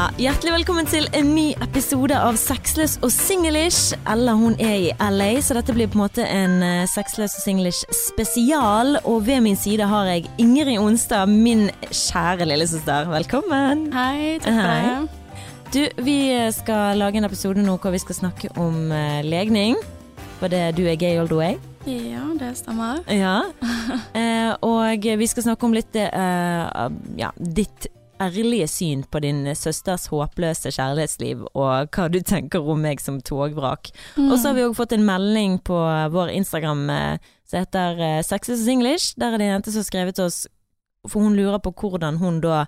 Ja, hjertelig velkommen til en ny episode av Sexløs og singlish. Ella hun er i LA, så dette blir på en måte en sexløs og singlish spesial. Og ved min side har jeg Ingrid Onstad, min kjære lillesøster. Velkommen. Hei, takk for det. Du, vi skal lage en episode nå hvor vi skal snakke om uh, legning. For det du er gay all the way. Ja, det stemmer. Ja. Eh, og vi skal snakke om litt eh, ja, ditt ærlige syn på din søsters håpløse kjærlighetsliv, og hva du tenker om meg som togvrak. Og så har vi òg fått en melding på vår Instagram eh, som heter eh, Sexes English. Der er det en jente som har skrevet til oss, for hun lurer på hvordan hun da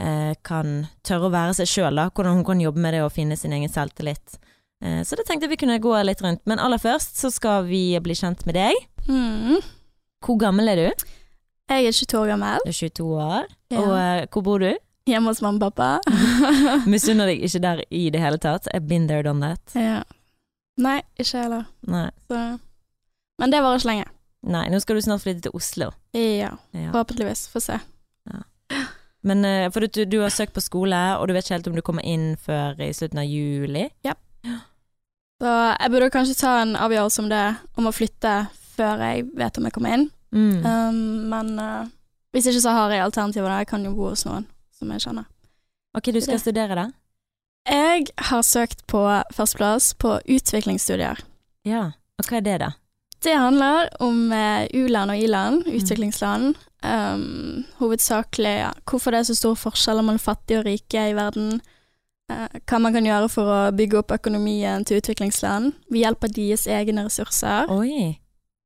eh, kan tørre å være seg sjøl, hvordan hun kan jobbe med det og finne sin egen selvtillit. Eh, så det tenkte jeg vi kunne gå litt rundt. Men aller først så skal vi bli kjent med deg. Mm. Hvor gammel er du? Jeg er 22 år gammel. Du er 22 år. Ja. Og uh, hvor bor du? Hjemme hos mamma og pappa. Misunner deg ikke der i det hele tatt. I've been there, done that. ja. Nei, ikke heller. Nei. Så. Men det varer ikke lenge. Nei, nå skal du snart flytte til Oslo. Ja, Ja. forhåpentligvis. Få se. Men uh, for du, du har søkt på skole, og du vet ikke helt om du kommer inn før i slutten av juli. Ja. Så jeg burde kanskje ta en avgjørelse om det, om å flytte før jeg vet om jeg kommer inn. Mm. Um, men uh, hvis ikke så har jeg alternativer. Jeg kan jo bo hos noen som jeg kjenner. ok, du skal studere det? Jeg har søkt på førsteplass på utviklingsstudier. Ja. Og hva er det, da? Det handler om eh, u-land og i-land, utviklingsland. Um, hovedsakelig ja, hvorfor det er så stor forskjell mellom fattige og rike i verden. Uh, hva man kan gjøre for å bygge opp økonomien til utviklingsland ved hjelp av deres egne ressurser. Oi,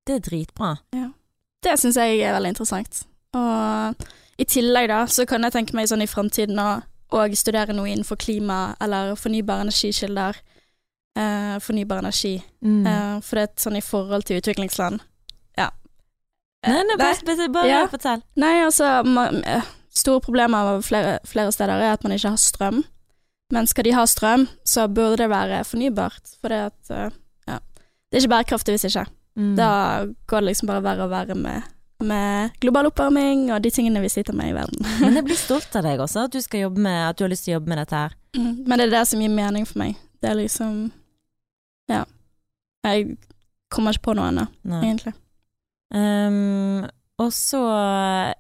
det er dritbra. Det syns jeg er veldig interessant. Og i tillegg da, så kan jeg tenke meg sånn i framtiden å og studere noe innenfor klima eller fornybare energikilder. Eh, fornybar energi. Mm. Eh, for det er sånn i forhold til utviklingsland. Ja. Eh, nei, nei, bare, bare, bare Ja. fortell. Nei, altså man, eh, Store problemer flere, flere steder er at man ikke har strøm. Men skal de ha strøm, så burde det være fornybart. For det at eh, ja. Det er ikke bærekraftig hvis ikke. Mm. Da går det liksom bare verre og verre med, med global oppvarming og de tingene vi sitter med i verden. Men jeg blir stolt av deg også, at du, med, at du har lyst til å jobbe med dette her. Mm, Men det er det som gir mening for meg. Det er liksom Ja. Jeg kommer ikke på noe annet, Nei. egentlig. Um, og så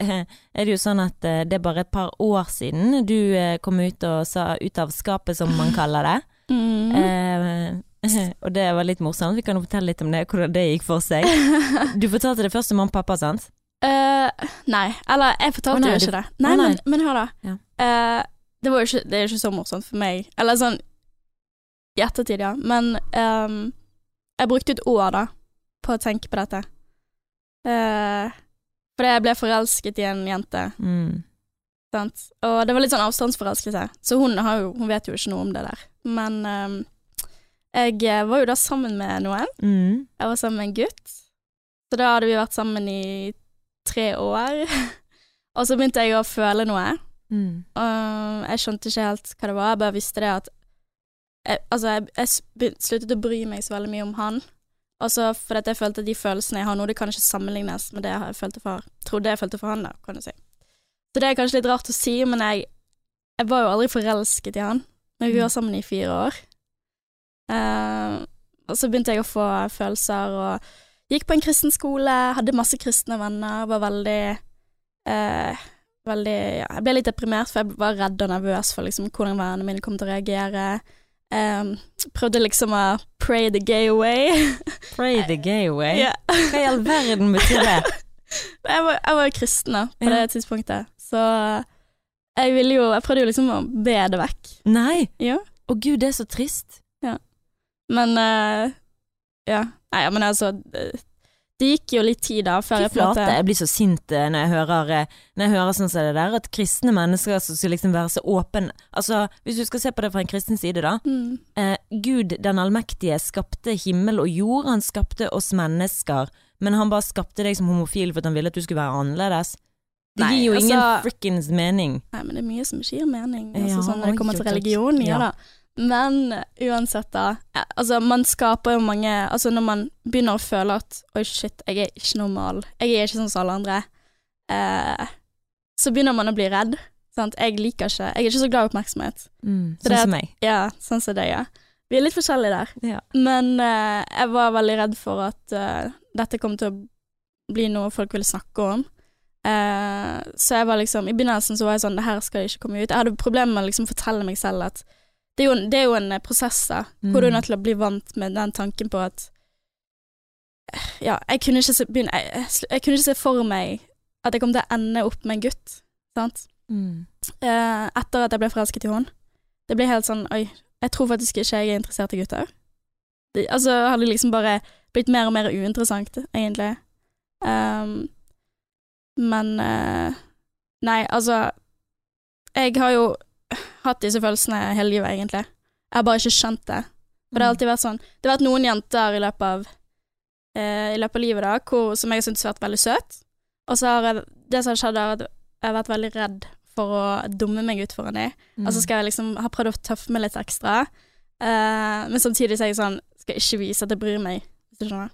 eh, er det jo sånn at eh, det er bare et par år siden du eh, kom ut og sa ut av skapet, som man kaller det. Mm. og det var litt morsomt. Vi kan jo fortelle litt om det, hvordan det gikk for seg. Du fortalte det først til mamma og pappa, sant? Uh, nei, eller jeg fortalte oh, nei, jo du- ikke det. Nei, oh, nei. Men, men hør da. Ja. Uh, det, var jo ikke, det er jo ikke så morsomt for meg. Eller sånn i ettertid, ja. Men um, jeg brukte et år da på å tenke på dette. Uh, fordi jeg ble forelsket i en jente, Mm. sant. Og det var litt sånn avstandsforelskelse, så hun, har jo, hun vet jo ikke noe om det der. Men ehm, jeg eh, var jo da sammen med noen. Mm. Jeg var sammen med en gutt. Så da hadde vi vært sammen i tre år. og så begynte jeg å føle noe. Mm. Og jeg skjønte ikke helt hva det var. Jeg bare visste det at jeg, Altså, jeg, jeg sluttet å bry meg så veldig mye om han. Altså fordi at jeg følte at de følelsene jeg har nå, det kan ikke sammenlignes med det jeg følte for trodde jeg følte for han, da, kan du si. Så det er kanskje litt rart å si, men jeg, jeg var jo aldri forelsket i han. Men vi var sammen i fire år. Eh, og så begynte jeg å få følelser, og gikk på en kristen skole, hadde masse kristne venner, var veldig uh, Veldig ja, Jeg ble litt deprimert, for jeg var redd og nervøs for liksom, hvordan vennene mine kom til å reagere. Um, prøvde liksom å pray the gay away. Pray the gay away. Hva i all verden betyr det? jeg, var, jeg var jo kristen da, på yeah. det tidspunktet, så jeg ville jo Jeg prøvde jo liksom å be det vekk. Nei! Ja. Å gud, det er så trist. Men uh, Ja. Nei, men altså Det, gikk jo litt tid da før jeg flate, jeg blir så sint eh, når jeg hører, eh, når jeg hører sånn som det der, at kristne mennesker som skal liksom være så åpne Altså, hvis du skal se på det fra en kristen side, da. mm, Eh, Gud den allmektige skapte himmel og jord, han skapte oss mennesker, men han bare skapte deg som homofil for at han ville at du skulle være annerledes. Det gir jo ingen altså- frikkens mening. Nei, men det er mye som ikke gir mening, Ja, altså, sånn når det kommer til religion. Ja, Ja. da. Men uansett, da. eh, Altså, man skaper jo mange Altså, når man begynner å føle at oi, shit, jeg er ikke normal, jeg er ikke sånn som alle andre, eh, så begynner man å bli redd. Sant? Jeg liker ikke Jeg er ikke så glad i oppmerksomhet. Mm, sånn som meg. Ja, sånn som deg, ja. Vi er litt forskjellige der. Ja. Men eh, jeg var veldig redd for at eh, dette kom til å bli noe folk ville snakke om. Eh, så jeg var liksom I begynnelsen så var jeg sånn Det her skal ikke komme ut. Jeg hadde problemer med å liksom fortelle meg selv at det er jo en, det er jo en eh, prosess, da, hvor du er Mm. nødt til å bli vant med den tanken på at Ja, jeg kunne ikke se, begynne, jeg, jeg, jeg kunne ikke se for meg at jeg kom til å ende opp med en gutt, sant. Mm. Eh, etter at jeg ble forelsket i henne. Det ble helt sånn Oi, jeg tror faktisk ikke jeg er interessert i gutter. Det, altså hadde liksom bare blitt mer og mer uinteressant, egentlig. Um, men uh, Nei, altså Jeg har jo hatt disse følelsene hele livet, egentlig. Jeg har bare ikke skjønt det. For det har alltid vært sånn Det har vært noen jenter i løpet av eh, I løpet av livet da hvor, som jeg har syntes har vært veldig søt. Og så har jeg Det som har skjedd, er at jeg har vært veldig redd for å dumme meg ut foran dem. Mm. Altså skal jeg liksom ha prøvd å tøffe meg litt ekstra, eh, men samtidig så er jeg sånn Skal jeg ikke vise at jeg bryr meg, hvis du skjønner.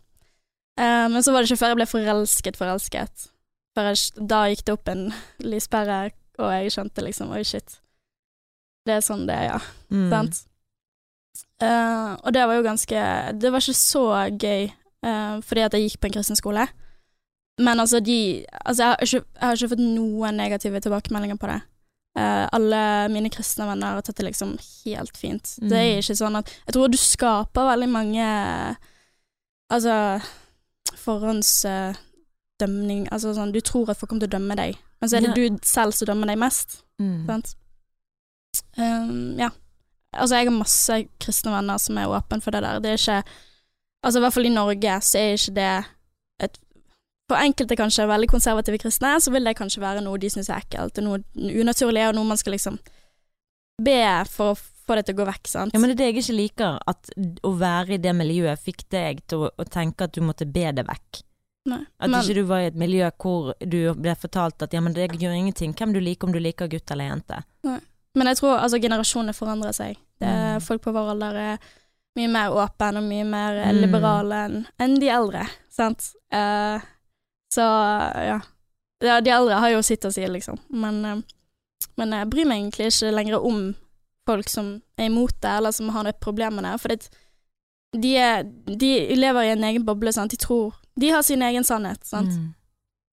Eh, men så var det ikke før jeg ble forelsket, forelsket. Jeg, da gikk det opp en lyspære, og jeg skjønte liksom Oi, shit. Det er sånn det er, ja. Mm. Sant? Uh, og det var jo ganske Det var ikke så gøy, uh, fordi at jeg gikk på en kristen skole. Men altså, de Altså, jeg har ikke, jeg har ikke fått noen negative tilbakemeldinger på det. Uh, alle mine kristne venner har tatt det liksom helt fint. Det er Mm. ikke sånn at Jeg tror du skaper veldig mange Altså forhåndsdømning Altså sånn Du tror at folk kommer til å dømme deg, men så er det du selv som dømmer deg mest. Mm. Sant? Um, ja. Altså, jeg har masse kristne venner som er åpne for det der. Det er ikke Altså, i hvert fall i Norge så er ikke det et For enkelte kanskje veldig konservative kristne, så vil det kanskje være noe de syns er ekkelt, og noe unaturlig, og noe man skal liksom be for å få det til å gå vekk, sant. Ja, men det er det jeg ikke liker, at å være i det miljøet fikk deg til å, å tenke at du måtte be det vekk. Nei. At Men- ikke du var i et miljø hvor du ble fortalt at ja, men det gjør ingenting hvem du liker, om du liker gutt eller jente. Men jeg tror altså generasjonene forandrer seg. Det er, Mm. Folk på vår alder er mye mer åpne og mye mer eh, Mm. liberale enn en de eldre, sant. Uh, så ja. ja. De eldre har jo sitt å si, liksom. Men, uh, men jeg bryr meg egentlig ikke lenger om folk som er imot det, eller som har et problem med det. For det, de, er, de lever i en egen boble, sant. De tror De har sin egen sannhet, sant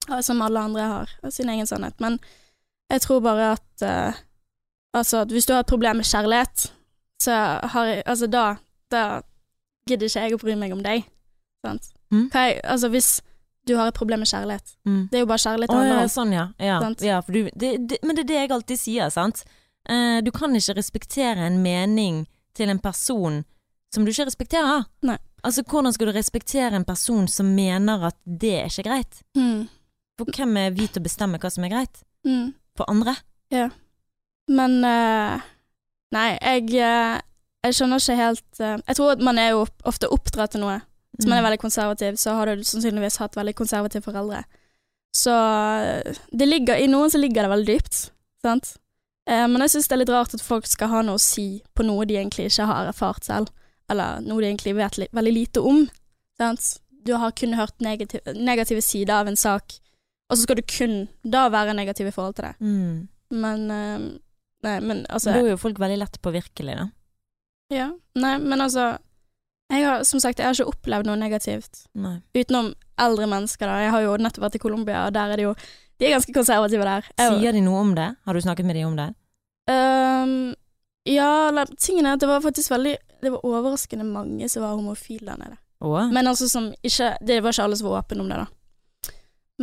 Mm. som alle andre har, sin egen sannhet. Men jeg tror bare at eh, Altså, at hvis du har et problem med kjærlighet, så har jeg Altså, da, da gidder ikke jeg å bry meg om deg. Sant? Mm. Er, altså, hvis du har et problem med kjærlighet Mm. Det er jo bare kjærlighet det handler om. sånn, ja. ja. Ja du, det, det, men det er det jeg alltid sier, sant. Eh, du kan ikke respektere en mening til en person som du ikke respekterer. Nei. Altså, hvordan skal du respektere en person som mener at det er ikke greit? Mm. For hvem er vi til å bestemme hva som er greit? Mm. For andre? Men eh, Nei, jeg, eh, jeg skjønner ikke helt eh, Jeg tror at man er jo ofte oppdratt til noe. Hvis man er Mm. veldig konservativ, så har du sannsynligvis hatt veldig konservative foreldre. Så det ligger, i noen så ligger det veldig dypt, sant. Men jeg syns det er litt rart at folk skal ha noe å si på noe de egentlig ikke har erfart selv, eller noe de egentlig vet li veldig lite om. Sant? Du har kun hørt negativ negative sider av en sak, og så skal du kun da være negativ i forhold til det. Mm. Men Nei, men altså Da er jo folk veldig lett påvirkelige, da. Ja. Nei, men altså jeg har, Som sagt, jeg har ikke opplevd noe negativt. Nei. Utenom eldre mennesker, da. Jeg har jo nettopp vært i Colombia, og der er det jo De er ganske konservative der. Jeg, Sier de noe om det? Har du snakket med de om det? Um, ja, tingen er at det var faktisk veldig Det var overraskende mange som var homofile der nede. Oh. Men altså som ikke Det var ikke alle som var åpne om det, da.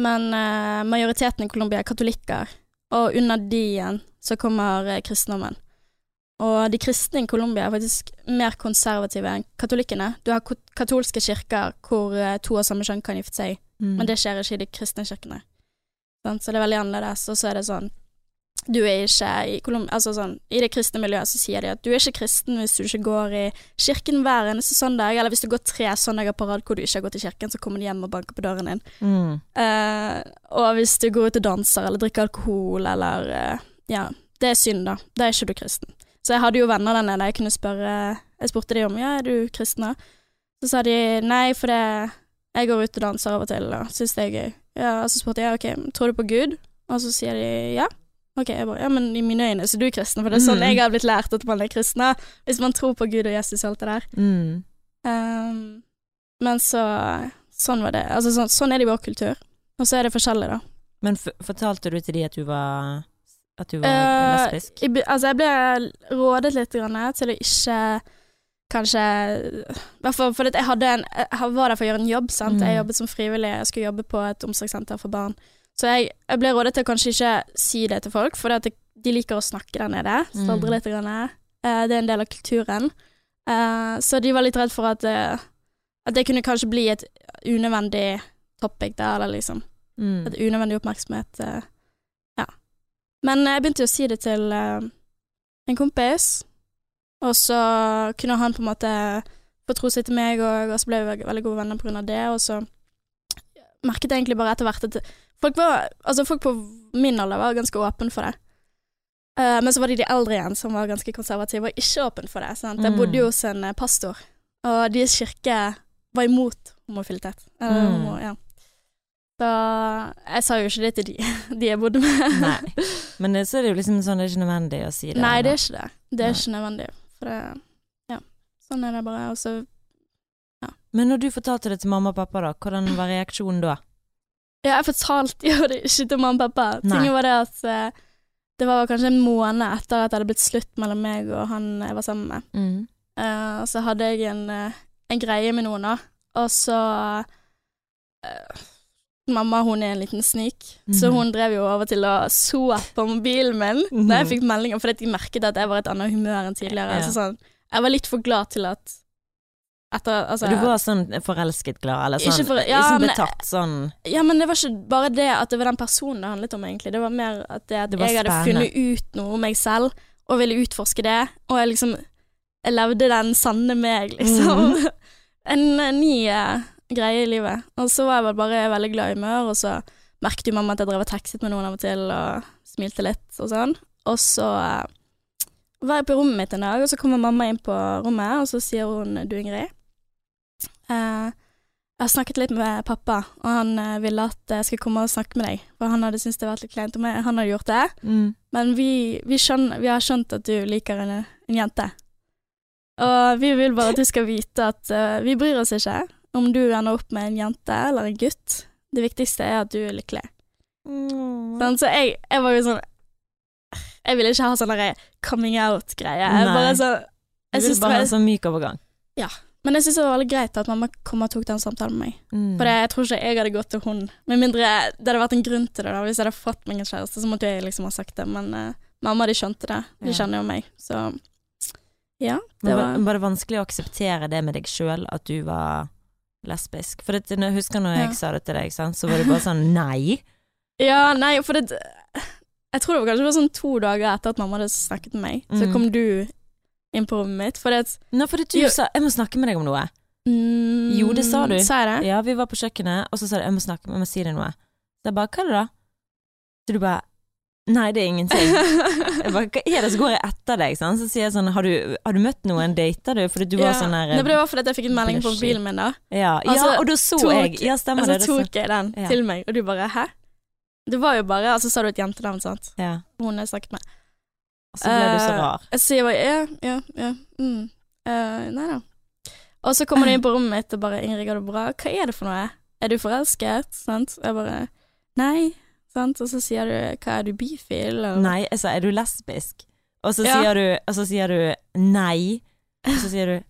Men uh, majoriteten i Colombia er katolikker, og under de igjen så kommer eh, kristendommen. Og de kristne i Colombia er faktisk mer konservative enn katolikkene. Du har katolske kirker hvor eh, to av samme kjønn kan gifte seg, Mm. men det skjer ikke i de kristne kirkene. Så det er veldig annerledes. Og så er det sånn Du er ikke i Kolum Altså sånn I det kristne miljøet så sier de at du er ikke kristen hvis du ikke går i kirken hver eneste søndag, eller hvis du går tre søndager på rad hvor du ikke har gått i kirken, så kommer de hjem og banker på døren din. Mm. Uh, og hvis du går ut og danser eller drikker alkohol eller uh, Ja, det er synd, da. Da er ikke du kristen. Så jeg hadde jo venner der nede jeg kunne spørre Jeg spurte de om ja, er du kristen, da? Så sa de nei, for det jeg går ut og danser av og til og syns det er gøy. Ja, og så spurte jeg ok, tror du på Gud? Og så sier de ja. OK, jeg bare Ja, men i mine øyne så er du kristen, for det er sånn Mm. jeg har blitt lært at man er kristen. Hvis man tror på Gud og Jesus og alt det der. Mm. Um, men så Sånn var det. Altså, sånn, sånn er det i vår kultur. Og så er det forskjellig, da. Men fortalte du til de at du var At du var uh, lesbisk? Jeg, altså, jeg ble rådet litt grann til å ikke kanskje for hvert fall fordi jeg en Jeg var der for å gjøre en jobb, sant. Jeg Mm. jobbet som frivillig, jeg skulle jobbe på et omsorgssenter for barn. Så jeg, jeg ble rådet til å kanskje ikke si det til folk, for de liker å snakke der nede. Mm. litt. Grann. Eh, det er en del av kulturen. Eh, så de var litt redd for at, eh, at det kunne kanskje bli et unødvendig topic der, eller liksom Mm. et unødvendig oppmerksomhet. ja. Men jeg begynte å si det til en kompis, og så kunne han på en måte få tro seg til meg, og, og så ble vi veldig gode venner på grunn av det, og så merket jeg egentlig bare etter hvert at folk, var, altså folk på min alder var ganske åpne for det. Uh, men så var det de eldre igjen som var ganske konservative og ikke åpne for det. Sant? Jeg Mm. bodde jo hos en eh, pastor, og deres kirke var imot homofilitet. Eller, Mm. homo, ja. Så jeg sa jo ikke det til de, de jeg bodde med. Nei. Men så er det jo liksom sånn, det er ikke nødvendig å si det. Nei, det er ikke det. Det er Nei. ikke nødvendig. For det Ja. Sånn er det bare. Og så Men når du fortalte det til mamma og pappa, da, hvordan var reaksjonen da? Ja, jeg fortalte jo det ikke til mamma og pappa. Nei. Tingen var det at eh, det var kanskje en måned etter at det hadde blitt slutt mellom meg og han jeg var sammen med. Mm. Eh, og så hadde jeg en, eh, en greie med noen, da. Og så eh, Mamma hun er en liten snik, så Mhm. hun drev jo over til å så på mobilen min mm. da jeg fikk meldinger, fordi de merket at jeg var et annet humør enn tidligere. Ja. Altså sånn, jeg var litt for glad til at etter, altså, Du var sånn forelsket glad, eller sånn, for- ja, liksom men- betatt sånn Ja, men det var ikke bare det at det var den personen det handlet om, egentlig. Det var mer at, det Det var jeg hadde funnet ut noe om meg selv, og ville utforske det, og jeg liksom Jeg levde den sanne meg, liksom. Mm. en, en ny uh, greie i livet. Og så var jeg vel bare veldig glad i humør, og så merket jo mamma at jeg drev og tekstet med noen av og til, og smilte litt og sånn. Og så uh, var jeg på rommet mitt en dag, og så kommer mamma inn på rommet, og så sier hun du, Ingrid. Eh, jeg har snakket litt med pappa, og han eh, ville at jeg skulle komme og snakke med deg. For han hadde syntes det var litt kleint om jeg, han hadde gjort det. mm. Men vi, vi, skjønner, vi har skjønt at du liker en, en jente. Og vi vil bare at du skal vite at uh, vi bryr oss ikke om du ender opp med en jente eller en gutt. Det viktigste er at du er lykkelig. Mm. Sånn, så jeg, jeg var jo sånn Jeg ville ikke ha sånn coming out-greie. Jeg Nei. bare Du jeg vil synes bare ha en sånn myk overgang. Men jeg syns det var veldig greit at mamma kom og tok den samtalen med meg. Mm. For jeg tror ikke jeg hadde gått til hun Med mindre det hadde vært en grunn til det. da Hvis jeg hadde fått meg en kjæreste, så måtte jeg liksom ha sagt det. Men uh, mamma de skjønte det. De Ja. kjenner jo meg. Så ja. Det var, var det vanskelig å akseptere det med deg sjøl, at du var lesbisk? For det, jeg husker når jeg Ja. sa det til deg, sant? så var det bare sånn nei. Ja, nei, for det Jeg tror det var kanskje var sånn to dager etter at mamma hadde snakket med meg, så Mm. kom du inn på rommet mitt. For det Nå, fordi du Jo. sa 'jeg må snakke med deg om noe'. mm, Jo, det sa du. Sa jeg det? Ja, vi var på kjøkkenet, og så sa du 'jeg må snakke, jeg må si deg noe'. Så jeg bare 'hva er det da?' Så du bare 'nei, det er ingenting'. Jeg bare, Hva er det? Så går jeg etter deg, sant? så sier jeg sånn 'har du, har du møtt noen? Dater du?' Fordi du var sånn der det var fordi at jeg fikk en melding på mobilen min, da. ja, Altså, ja, og da så tok- jeg Ja, stemmer altså, det. Og så- tok jeg den Ja. til meg, og du bare 'hæ?' Det var jo bare Altså sa du et jentenavn, sant? ja. Hun jeg snakket med. Og så ble du så Eh, rar. Jeg sier bare ja, ja, ja. Mm. Eh, nei da. Og så kommer de inn på rommet mitt og bare 'Ingrid, går det bra?' Hva er det for noe? Er du forelsket? Sant? Jeg bare Nei. Sant? Og så sier du 'Hva er du bifil?' Eller? Nei, altså, 'er du lesbisk?' Og så, Ja. sier, du, og så sier du 'nei', og så sier du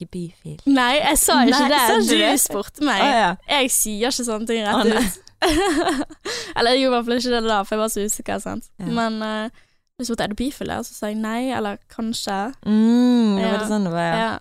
'ikke bifil'. Nei, jeg sa ikke Nei, det. sa Du spurte meg. Ah, ja. Jeg sier ikke sånne ting rett nei. ut. eller jeg gjorde i hvert fall ikke det da, for jeg var så usikker. Sant? Ja. Men uh, du hun er du bifil, så sa jeg nei, eller kanskje. Mm, det var det sånn det var, ja. Ja.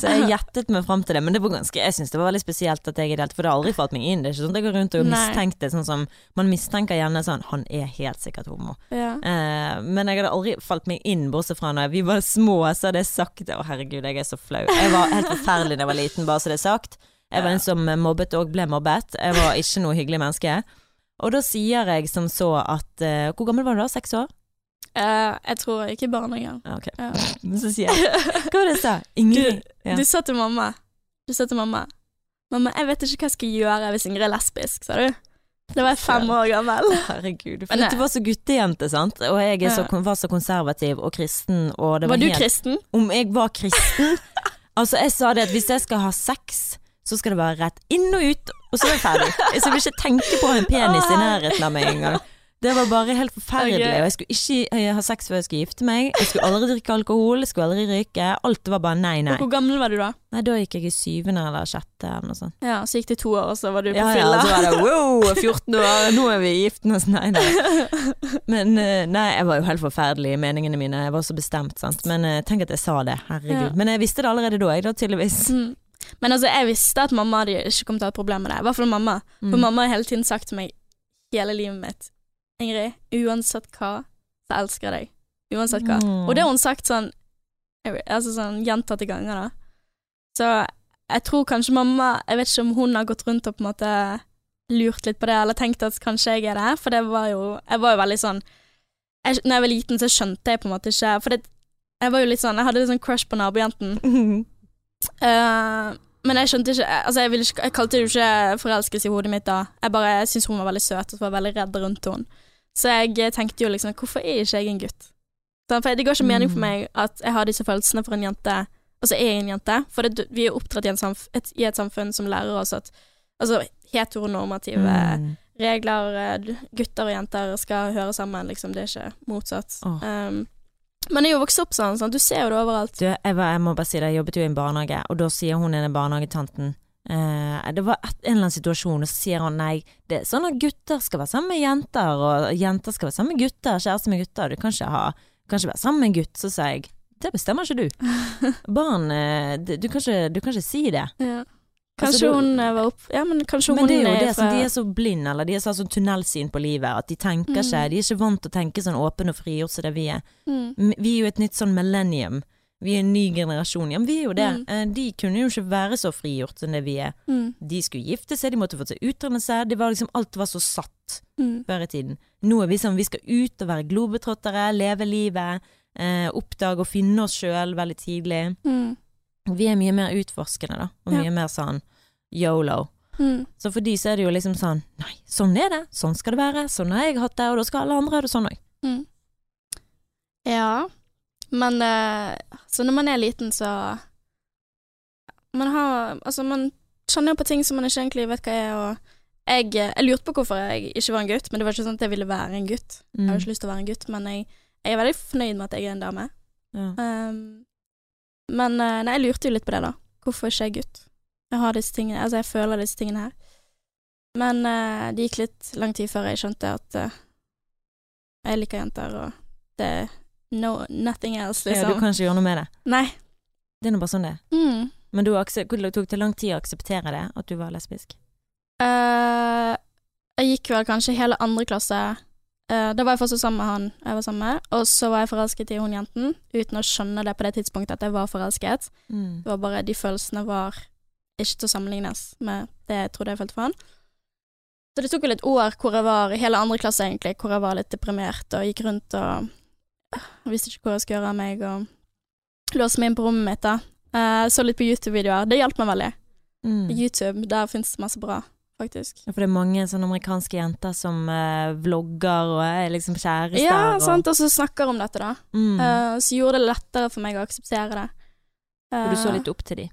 Så jeg gjettet meg fram til det, men det var ganske, jeg syns det var veldig spesielt at jeg delte, delt, for det har aldri falt meg inn. Det er ikke sånn at jeg går rundt og mistenker det, sånn som Man mistenker gjerne sånn Han er helt sikkert homo. Ja. Eh, men jeg hadde aldri falt meg inn, bortsett fra når vi var små, så hadde jeg sagt det. Å herregud, jeg er så flau. Jeg var helt forferdelig da jeg var liten, bare så det er sagt. Jeg var en som mobbet og ble mobbet. Jeg var ikke noe hyggelig menneske. Og da sier jeg som så at eh, Hvor gammel var du da? Seks år? Eh, jeg tror ikke barn engang. Ja. Ja. Så sier jeg Hva var det jeg sa? Ingrid? Ja. Du sa til mamma Du sa til mamma Mamma, jeg vet ikke hva jeg skal gjøre hvis Ingrid er lesbisk, sa du. Da var jeg fem år gammel. Herregud. For du var så guttejente, sant. Og jeg så, var så konservativ og kristen, og det var, Var du helt kristen? Om jeg var kristen Altså, jeg sa det at hvis jeg skal ha sex, så skal det være rett inn og ut, og så er jeg ferdig. Så jeg vil ikke tenke på en penis i nærheten av meg engang. Det var bare helt forferdelig. Og jeg skulle ikke ha sex før jeg skulle gifte meg. Jeg skulle aldri drikke alkohol, jeg skulle aldri røyke. Alt var bare nei, nei. Hvor gammel var du da? Nei, da gikk jeg i syvende eller sjette eller noe sånt. Ja, Så gikk det to år, og så var du på Ja, ja, fylla. Ja, så var det wow, 14 år, nå er vi gift. Nei, nei. Men eh, nei, jeg var jo helt forferdelig i meningene mine. Jeg var så bestemt, sant. Men eh, tenk at jeg sa det, herregud. Ja. Men jeg visste det allerede da, jeg da, tydeligvis. Mm. Men altså, jeg visste at mamma hadde ikke kommet til å ha et problem med det. I hvert fall mamma. For Mm. mamma har hele tiden sagt til meg hele livet mitt Ingrid, uansett hva, så elsker jeg deg. Uansett hva. Mm. Og det har hun sagt sånn Altså sånn gjentatte ganger, da. Så jeg tror kanskje mamma Jeg vet ikke om hun har gått rundt og på en måte lurt litt på det, eller tenkt at kanskje jeg er det, for det var jo Jeg var jo veldig sånn jeg, Når jeg var liten, så skjønte jeg på en måte ikke For det, jeg var jo litt sånn Jeg hadde litt sånn crush på nabojenten. Eh, men jeg skjønte ikke Altså, jeg, ikke, jeg kalte det jo ikke forelskelse i hodet mitt da. Jeg bare syntes hun var veldig søt, og så var jeg veldig redd rundt henne. Så jeg tenkte jo liksom Hvorfor er ikke jeg en gutt? Så, For det går ikke mening for Mm. meg at jeg har disse følelsene for en jente, og så er jeg en jente. For det, vi er oppdratt i, et, i et samfunn som lærer oss at Altså heteronormative Mm. regler eh, Gutter og jenter skal høre sammen, liksom. Det er ikke motsatt. Oh. Um, man er jo vokst opp sånn, sånn, du ser jo det overalt. Du, Eva, jeg må bare si det, jeg jobbet jo i en barnehage, og da sier hun ene barnehagetanten eh, Det var et, en eller annen situasjon, og så sier han nei, det er sånn at gutter skal være sammen med jenter, og jenter skal være sammen med gutter, kjæreste med gutter, du kan ikke, ha, kan ikke være sammen med en gutt. Så sa jeg det bestemmer ikke du. Barn eh, du, kan ikke, du kan ikke si det. Ja. Altså, Kanskje altså, hun eh, var opp... Ja, men kanskje Men hun det er jo det som de er så blinde, eller de har sånn tunnelsyn på livet, at de tenker Mm. ikke, de er ikke vant til å tenke sånn åpen og frigjort som det vi er. mm. Vi er jo et nytt sånn millennium. Vi er en ny generasjon. Ja, men vi er jo det. Mm. Eh, De kunne jo ikke være så frigjort som det vi er. Mm. De skulle gifte seg, de måtte få seg utdannelse. Det var liksom, alt var så satt Mm. før i tiden. Nå er vi sånn, vi skal ut og være globetrottere, leve livet, eh, oppdage og finne oss sjøl veldig tidlig. Mm. Vi er mye mer utforskende, da, og Ja. mye mer sånn yolo. Mm. Så for de så er det jo liksom sånn, nei, sånn er det, sånn skal det være, sånn har jeg hatt det, og da skal alle andre ha det sånn òg. Mm. Ja, men eh, Så når man er liten, så Man har Altså, man kjenner jo på ting som man ikke egentlig vet hva er, og jeg, jeg lurte på hvorfor jeg ikke var en gutt, men det var ikke sånn at jeg ville være en gutt. Jeg Mm. har ikke lyst til å være en gutt, men jeg, jeg er veldig fornøyd med at jeg er en dame. Ja. Um, men eh, nei, jeg lurte jo litt på det, da. Hvorfor ikke jeg gutt? Jeg har disse tingene, altså jeg føler disse tingene her. Men uh, det gikk litt lang tid før jeg skjønte at uh, jeg liker jenter, og det no, nothing else, liksom. ja, liksom. du kan ikke gjøre noe med det. Nei. Det er nå bare sånn det er. Mm. Men du tok det lang tid å akseptere det, at du var lesbisk? Uh, jeg gikk vel kanskje hele andre klasse. uh, da var jeg fortsatt sammen med han jeg var sammen med, og så var jeg forelsket i hun jenten, uten å skjønne det på det tidspunktet at jeg var forelsket. Mm. Det var bare De følelsene var ikke til å sammenlignes med det jeg trodde jeg følte for han. Så det tok vel et år hvor jeg var i hele andre klasse, egentlig, hvor jeg var litt deprimert og gikk rundt og øh, visste ikke hva jeg skulle gjøre av meg, og låste meg inn på rommet mitt, da. Uh, så litt på YouTube-videoer. Det hjalp meg veldig. Mm. YouTube, der fins det masse bra, faktisk. Ja, For det er mange sånne amerikanske jenter som uh, vlogger og er liksom kjærester. Ja, og, sant, og så snakker om dette, da. Mm. Uh, så gjorde det lettere for meg å akseptere det. og du så litt opp til de.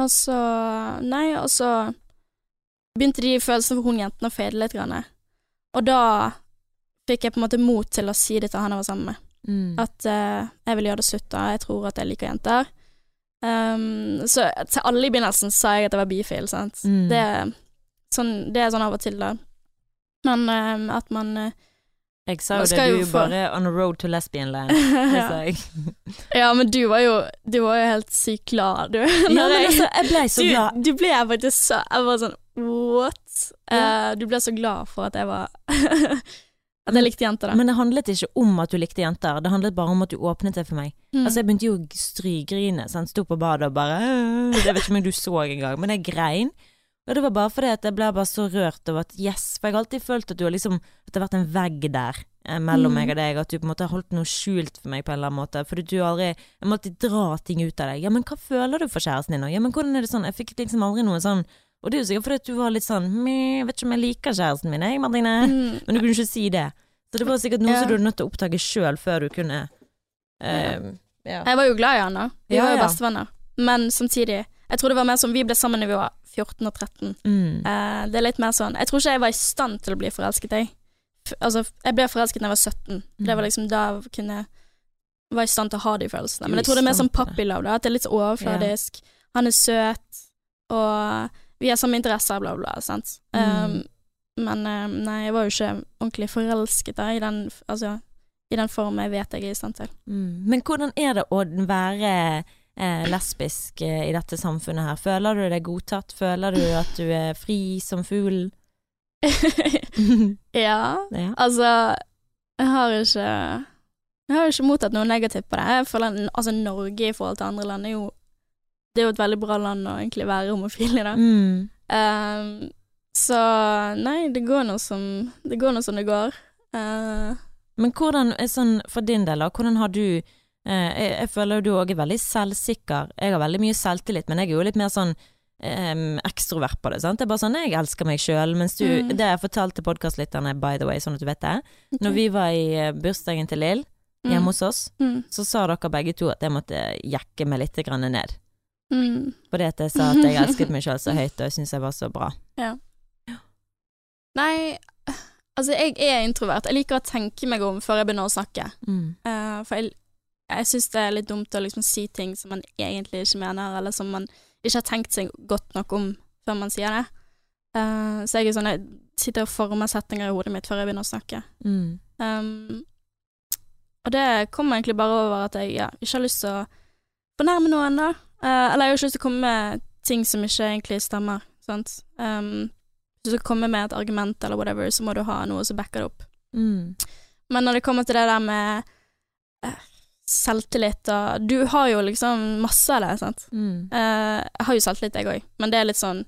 Og så Nei, og så begynte de følelsene for hun jentene å fade litt. Grann. Og da fikk jeg på en måte mot til å si det til han jeg var sammen med. Mm. At uh, jeg vil gjøre det slutt, da. Jeg tror at jeg liker jenter. Um, så til alle i begynnelsen sa jeg at jeg var bifil, sant. Mm. Det, sånn, det er sånn av og til, da. Men um, at man uh, Jeg sa jo det, du jo bare on a road to lesbian land. Det sa jeg. ja, men du var jo Du var jo helt sykt glad, du. Ja, men jeg- altså, jeg ble så glad. du ble faktisk så Jeg var sånn What? Ja. Uh, du ble så glad for at jeg var At jeg likte jenter, da. Men det handlet ikke om at du likte jenter, det handlet bare om at du åpnet det for meg. Mm. Altså Jeg begynte jo å strygrine, sant? sto på badet og bare Jeg Det vet ikke om du så engang, men jeg grein. Og det var bare fordi at jeg ble bare så rørt over at yes, for jeg har alltid følt at du har liksom At det har vært en vegg der eh, mellom Mm. meg og deg, at du på en måte har holdt noe skjult for meg på en eller annen måte. Fordi du aldri Jeg må alltid dra ting ut av deg. Ja, men hva føler du for kjæresten din nå? Ja, men hvordan er det sånn? Jeg fikk liksom aldri noe sånn Og det er jo sikkert fordi du var litt sånn jeg vet ikke om jeg liker kjæresten min, jeg, Martine. Mm. Men du kunne ikke si det. Så det var sikkert noe Ja. som du hadde nødt til å oppdage sjøl før du kunne um, ja. Jeg var jo glad i han da. Vi var jo bestevenner. Men samtidig Jeg tror det var mer sånn Vi ble sammen da vi var 14 og 13. Mm. Uh, det er litt mer sånn Jeg tror ikke jeg var i stand til å bli forelsket, jeg. Altså, jeg ble forelsket da jeg var 17. Det Mm. var liksom da jeg kunne var i stand til å ha de følelsene. Men jeg tror det er mer sånn puppy love, da. At det er litt overfladisk. overfladisk. Han er søt, og vi har samme interesser, bla, bla, sant. Mm. Um, men eh, nei, jeg var jo ikke ordentlig forelsket da, i den, altså, i den form jeg vet jeg er i stand til. Mm. Men hvordan er det å være eh, lesbisk eh, i dette samfunnet her? Føler du deg godtatt? Føler du at du er fri som fuglen? ja, ja. altså Jeg har ikke Jeg har ikke mottatt noe negativt på det. Jeg føler altså, Norge i forhold til andre land er jo Det er jo et veldig bra land å egentlig være homofil i, da. Mm. Um, så nei, det går nå som det går. Som det går. Uh, Men hvordan er sånn for din del, da? Hvordan har du eh, jeg, jeg føler jo du òg er veldig selvsikker. Jeg har veldig mye selvtillit, men jeg er jo litt mer sånn um, ekstrovert på det. sant? Det er bare sånn jeg elsker meg sjøl, mens du Mm. Det jeg fortalte til podkastlytterne, by the way, sånn at du vet det. Når vi var i eh, bursdagen til Lill hjemme hos oss, mm. så sa dere begge to at jeg måtte jekke meg litt ned. Mm. Fordi at jeg sa at jeg elsket meg sjøl så høyt, og jeg jeg var så bra. Nei, altså jeg er introvert. Jeg liker å tenke meg om før jeg begynner å snakke. Mm. Uh, for jeg, jeg syns det er litt dumt å liksom si ting som man egentlig ikke mener, eller som man ikke har tenkt seg godt nok om før man sier det. Uh, så jeg sånn Jeg sitter og former setninger i hodet mitt før jeg begynner å snakke. Mm. Um, og det kommer egentlig bare over at jeg ja, ikke har lyst til å fornærme noen, da. Eh, eller jeg har ikke lyst til å komme med ting som ikke egentlig stemmer. Sant? Um, hvis du skal komme med et argument eller whatever, så må du ha noe som backer det opp. Mm. Men når det kommer til det der med uh, selvtillit og Du har jo liksom masse av det, sant. Mm. Uh, jeg har jo selvtillit, jeg òg, men det er litt sånn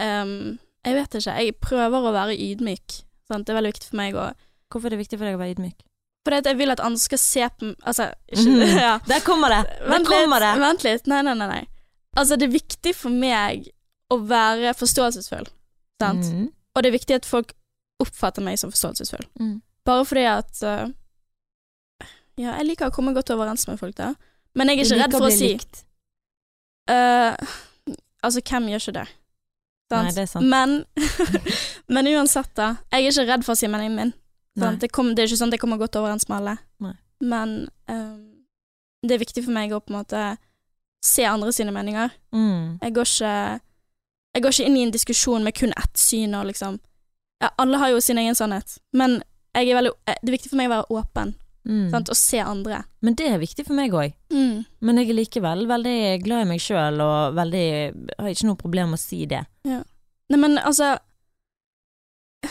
um, Jeg vet ikke. Jeg prøver å være ydmyk. Sant? Det er veldig viktig for meg å Hvorfor er det viktig for deg å være ydmyk? At jeg vil at andre skal se på Altså, ikke mm. ja. Der kommer det! Der Vent kommer litt, det! vent litt. Nei, nei, nei, nei. Altså, det er viktig for meg å være forståelsesfull, sant? Mm. Og det er viktig at folk oppfatter meg som forståelsesfull. Mm. Bare fordi at uh, Ja, jeg liker å komme godt overens med folk, da. Men jeg er ikke redd for å si eh, Altså, hvem gjør ikke det? Sant? Nei, det er sant. Men, men uansett, da. Jeg er ikke redd for å si meningen min. Nei. Det, kom, det er ikke sånn at jeg kommer godt overens med alle. Nei. Men um, det er viktig for meg å på en måte se andre sine meninger. Mm. Jeg går ikke Jeg går ikke inn i en diskusjon med kun ett syn og liksom Ja, alle har jo sin egen sannhet, men jeg er veldig, eh, det er viktig for meg å være åpen Mm. sant? og se andre. Men det er viktig for meg òg. Mm. Men jeg er likevel veldig glad i meg sjøl og veldig har ikke noe problem med å si det. Nei, men altså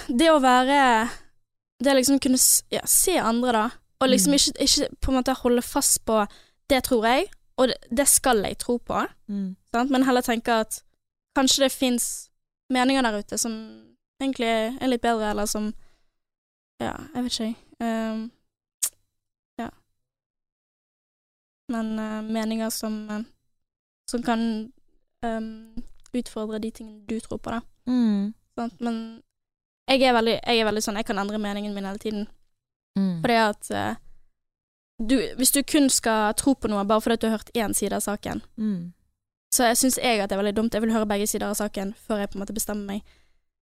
Det å være Det liksom kunne ja, se andre, da, og liksom Mm. ikke, ikke på en måte holde fast på 'det tror jeg', og det, skal jeg tro på, Mm. sant? men heller tenke at kanskje det fins meninger der ute som egentlig er litt bedre, eller som Ja, jeg vet ikke, jeg. Um, ja. Men uh, meninger som uh, Som kan um, utfordre de tingene du tror på, da. Mm. Sant? Men jeg er, veldig, jeg er veldig sånn Jeg kan endre meningen min hele tiden. Mm. Fordi at uh, du, Hvis du kun skal tro på noe bare fordi at du har hørt én side av saken, Mm. så jeg syns jeg at det er veldig dumt. Jeg vil høre begge sider av saken før jeg på en måte bestemmer meg.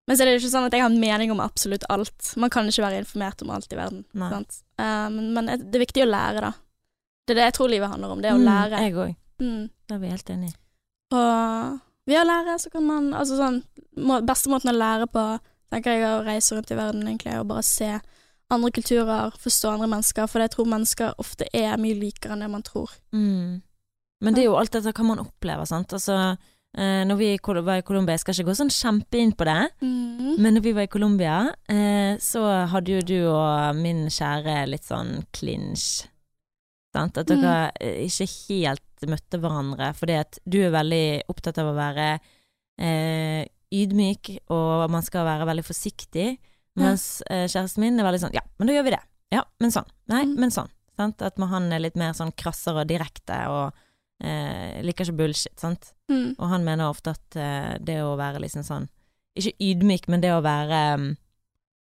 Men så er det ikke sånn at jeg har en mening om absolutt alt. Man kan ikke være informert om alt i verden. Eh, men, men det er viktig å lære, da. Det er det jeg tror livet handler om. Det er å Mm, lære. Jeg òg. Mm. Det er vi helt enig i. Og ved å lære så kan man Altså sånn må, Beste måten å lære på, tenker jeg, å reise rundt i verden, egentlig, og bare se andre kulturer, forstå andre mennesker, for jeg tror mennesker ofte er mye likere enn det man tror. Mm. Men det er jo alt dette hva man opplever, sant. Altså, eh, når vi var i Colombia, jeg skal ikke gå sånn kjempe inn på det, men når vi var i Colombia, eh, så hadde jo du og min kjære litt sånn clinch. Sant? At dere mm. ikke helt møtte hverandre, fordi at du er veldig opptatt av å være eh, ydmyk, og man skal være veldig forsiktig, mens ja. kjæresten min er veldig sånn ja, men da gjør vi det. Ja, men sånn. Nei, Mm. men sånn. Sant? At han er litt mer sånn krassere og direkte, og eh, liker ikke bullshit, sant. Mm. Og han mener ofte at eh, det å være liksom sånn Ikke ydmyk, men det å være um,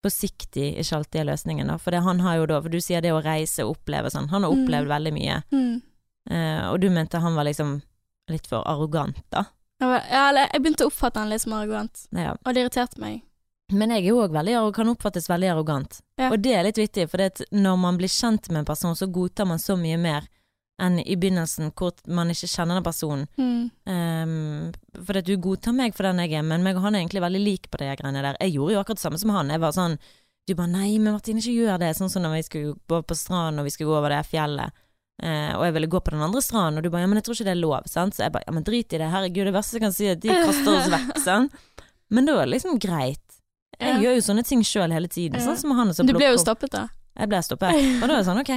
forsiktig ikke alltid er løsningen, da. For det han har jo da For du sier det å reise og oppleve sånn. Han har Mm. opplevd veldig mye. Mm. Eh, og du mente han var liksom litt for arrogant, da. Ja, eller, jeg begynte å oppfatte han litt som arrogant, Ja. og det irriterte meg. Men jeg er jo òg veldig arrogant, kan oppfattes veldig arrogant. Ja. Og det er litt vittig, for når man blir kjent med en person, så godtar man så mye mer enn i begynnelsen, hvor man ikke kjenner den personen. Mm. Um, for du godtar meg for den jeg er, men meg og han er egentlig veldig lik på de greiene der. Jeg gjorde jo akkurat det samme som han. Jeg var sånn Du bare nei, men Martine, ikke gjør det. Sånn som når vi skulle gå på stranden og vi skulle gå over det fjellet. Eh, og jeg ville gå på den andre stranden, og du bare ja, men jeg tror ikke det er lov. Sant? Så jeg bare ja, men drit i det, herregud, det verste jeg kan si er at de kaster oss vekk. Sant? Men da er det liksom greit. Jeg Ja. gjør jo sånne ting sjøl hele tiden, sånn som han som Du ble jo stoppet, da. Jeg ble stoppet. Og da er det sånn, ok,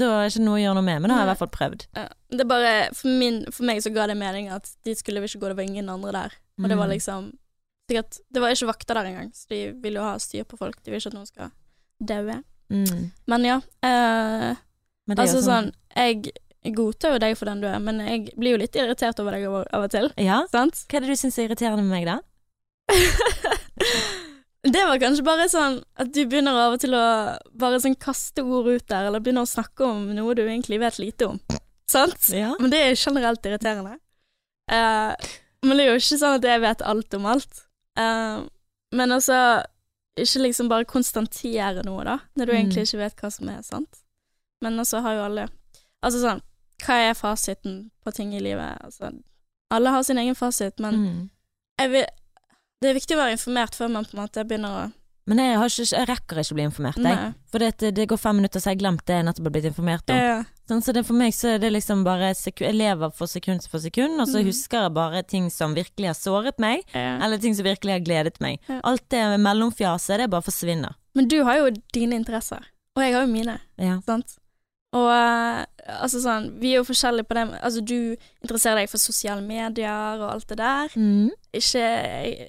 da er det ikke noe å gjøre noe med, men da har jeg i hvert fall prøvd. Ja. Det bare, for, min, for meg så ga det mening at de skulle ikke gå, det var ingen andre der. Og det var Mm. liksom sikkert, Det var ikke vakter der engang, så de vil jo ha styr på folk. De vil ikke at noen skal daue. mm. Men ja. Eh, Altså sånn, jeg godtar jo deg for den du er, men jeg blir jo litt irritert over deg av og til. Ja? Sant? Hva er det du syns er irriterende med meg, da? det var kanskje bare sånn at du begynner av og til å bare sånn kaste ord ut der, eller begynner å snakke om noe du egentlig vet lite om. Sant? Ja. Men det er generelt irriterende. Uh, men det er jo ikke sånn at jeg vet alt om alt. Uh, men altså Ikke liksom bare konstantere noe, da, når du Mm. egentlig ikke vet hva som er sant. Men også har jo alle Altså sånn Hva er fasiten på ting i livet? Altså, alle har sin egen fasit, men Mm. vil, det er viktig å være informert før man på en måte begynner å Men jeg, har ikke, jeg rekker ikke å bli informert, jeg. For det, det går fem minutter, så har jeg glemt det jeg nettopp har blitt informert om. Ja. Sånn, så det for meg så er det liksom bare Jeg lever for sekund for sekund, og så mm. husker jeg bare ting som virkelig har såret meg, ja. eller ting som virkelig har gledet meg. Ja. Alt det mellomfjaset, det bare forsvinner. Men du har jo dine interesser, og jeg har jo mine. Ja. Sant? Og eh, altså sånn, vi er jo forskjellige på det. Altså, du interesserer deg for sosiale medier og alt det der. Mm. Ikke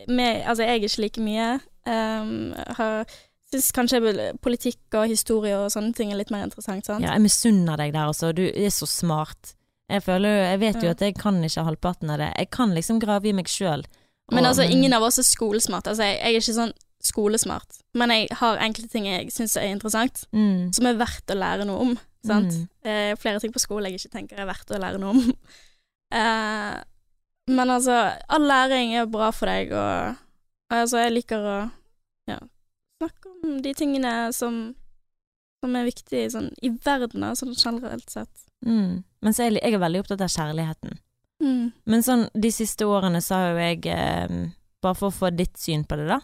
med, Altså, jeg er ikke like mye. Um, har Syns kanskje politikk og historie og sånne ting er litt mer interessant, sant? ja, jeg misunner deg der, altså. Du er så smart. Jeg føler Jeg vet jo Ja. at jeg kan ikke halvparten av det. Jeg kan liksom grave i meg sjøl. Men altså, ingen av oss er skolesmart. Altså, jeg, jeg er ikke sånn skolesmart, men jeg har enkelte ting jeg syns er interessant, mm. som er verdt å lære noe om. Sant? Mm. Eh, flere ting på skole jeg ikke tenker er verdt å lære noe om. eh, men altså, all læring er bra for deg, og altså, jeg liker å ja, snakke om de tingene som, som er viktige sånn, i verden, sånn generelt sett. Mm. Mens jeg, jeg er veldig opptatt av kjærligheten. Mm. Men sånn de siste årene så har jo jeg eh, Bare for å få ditt syn på det, da.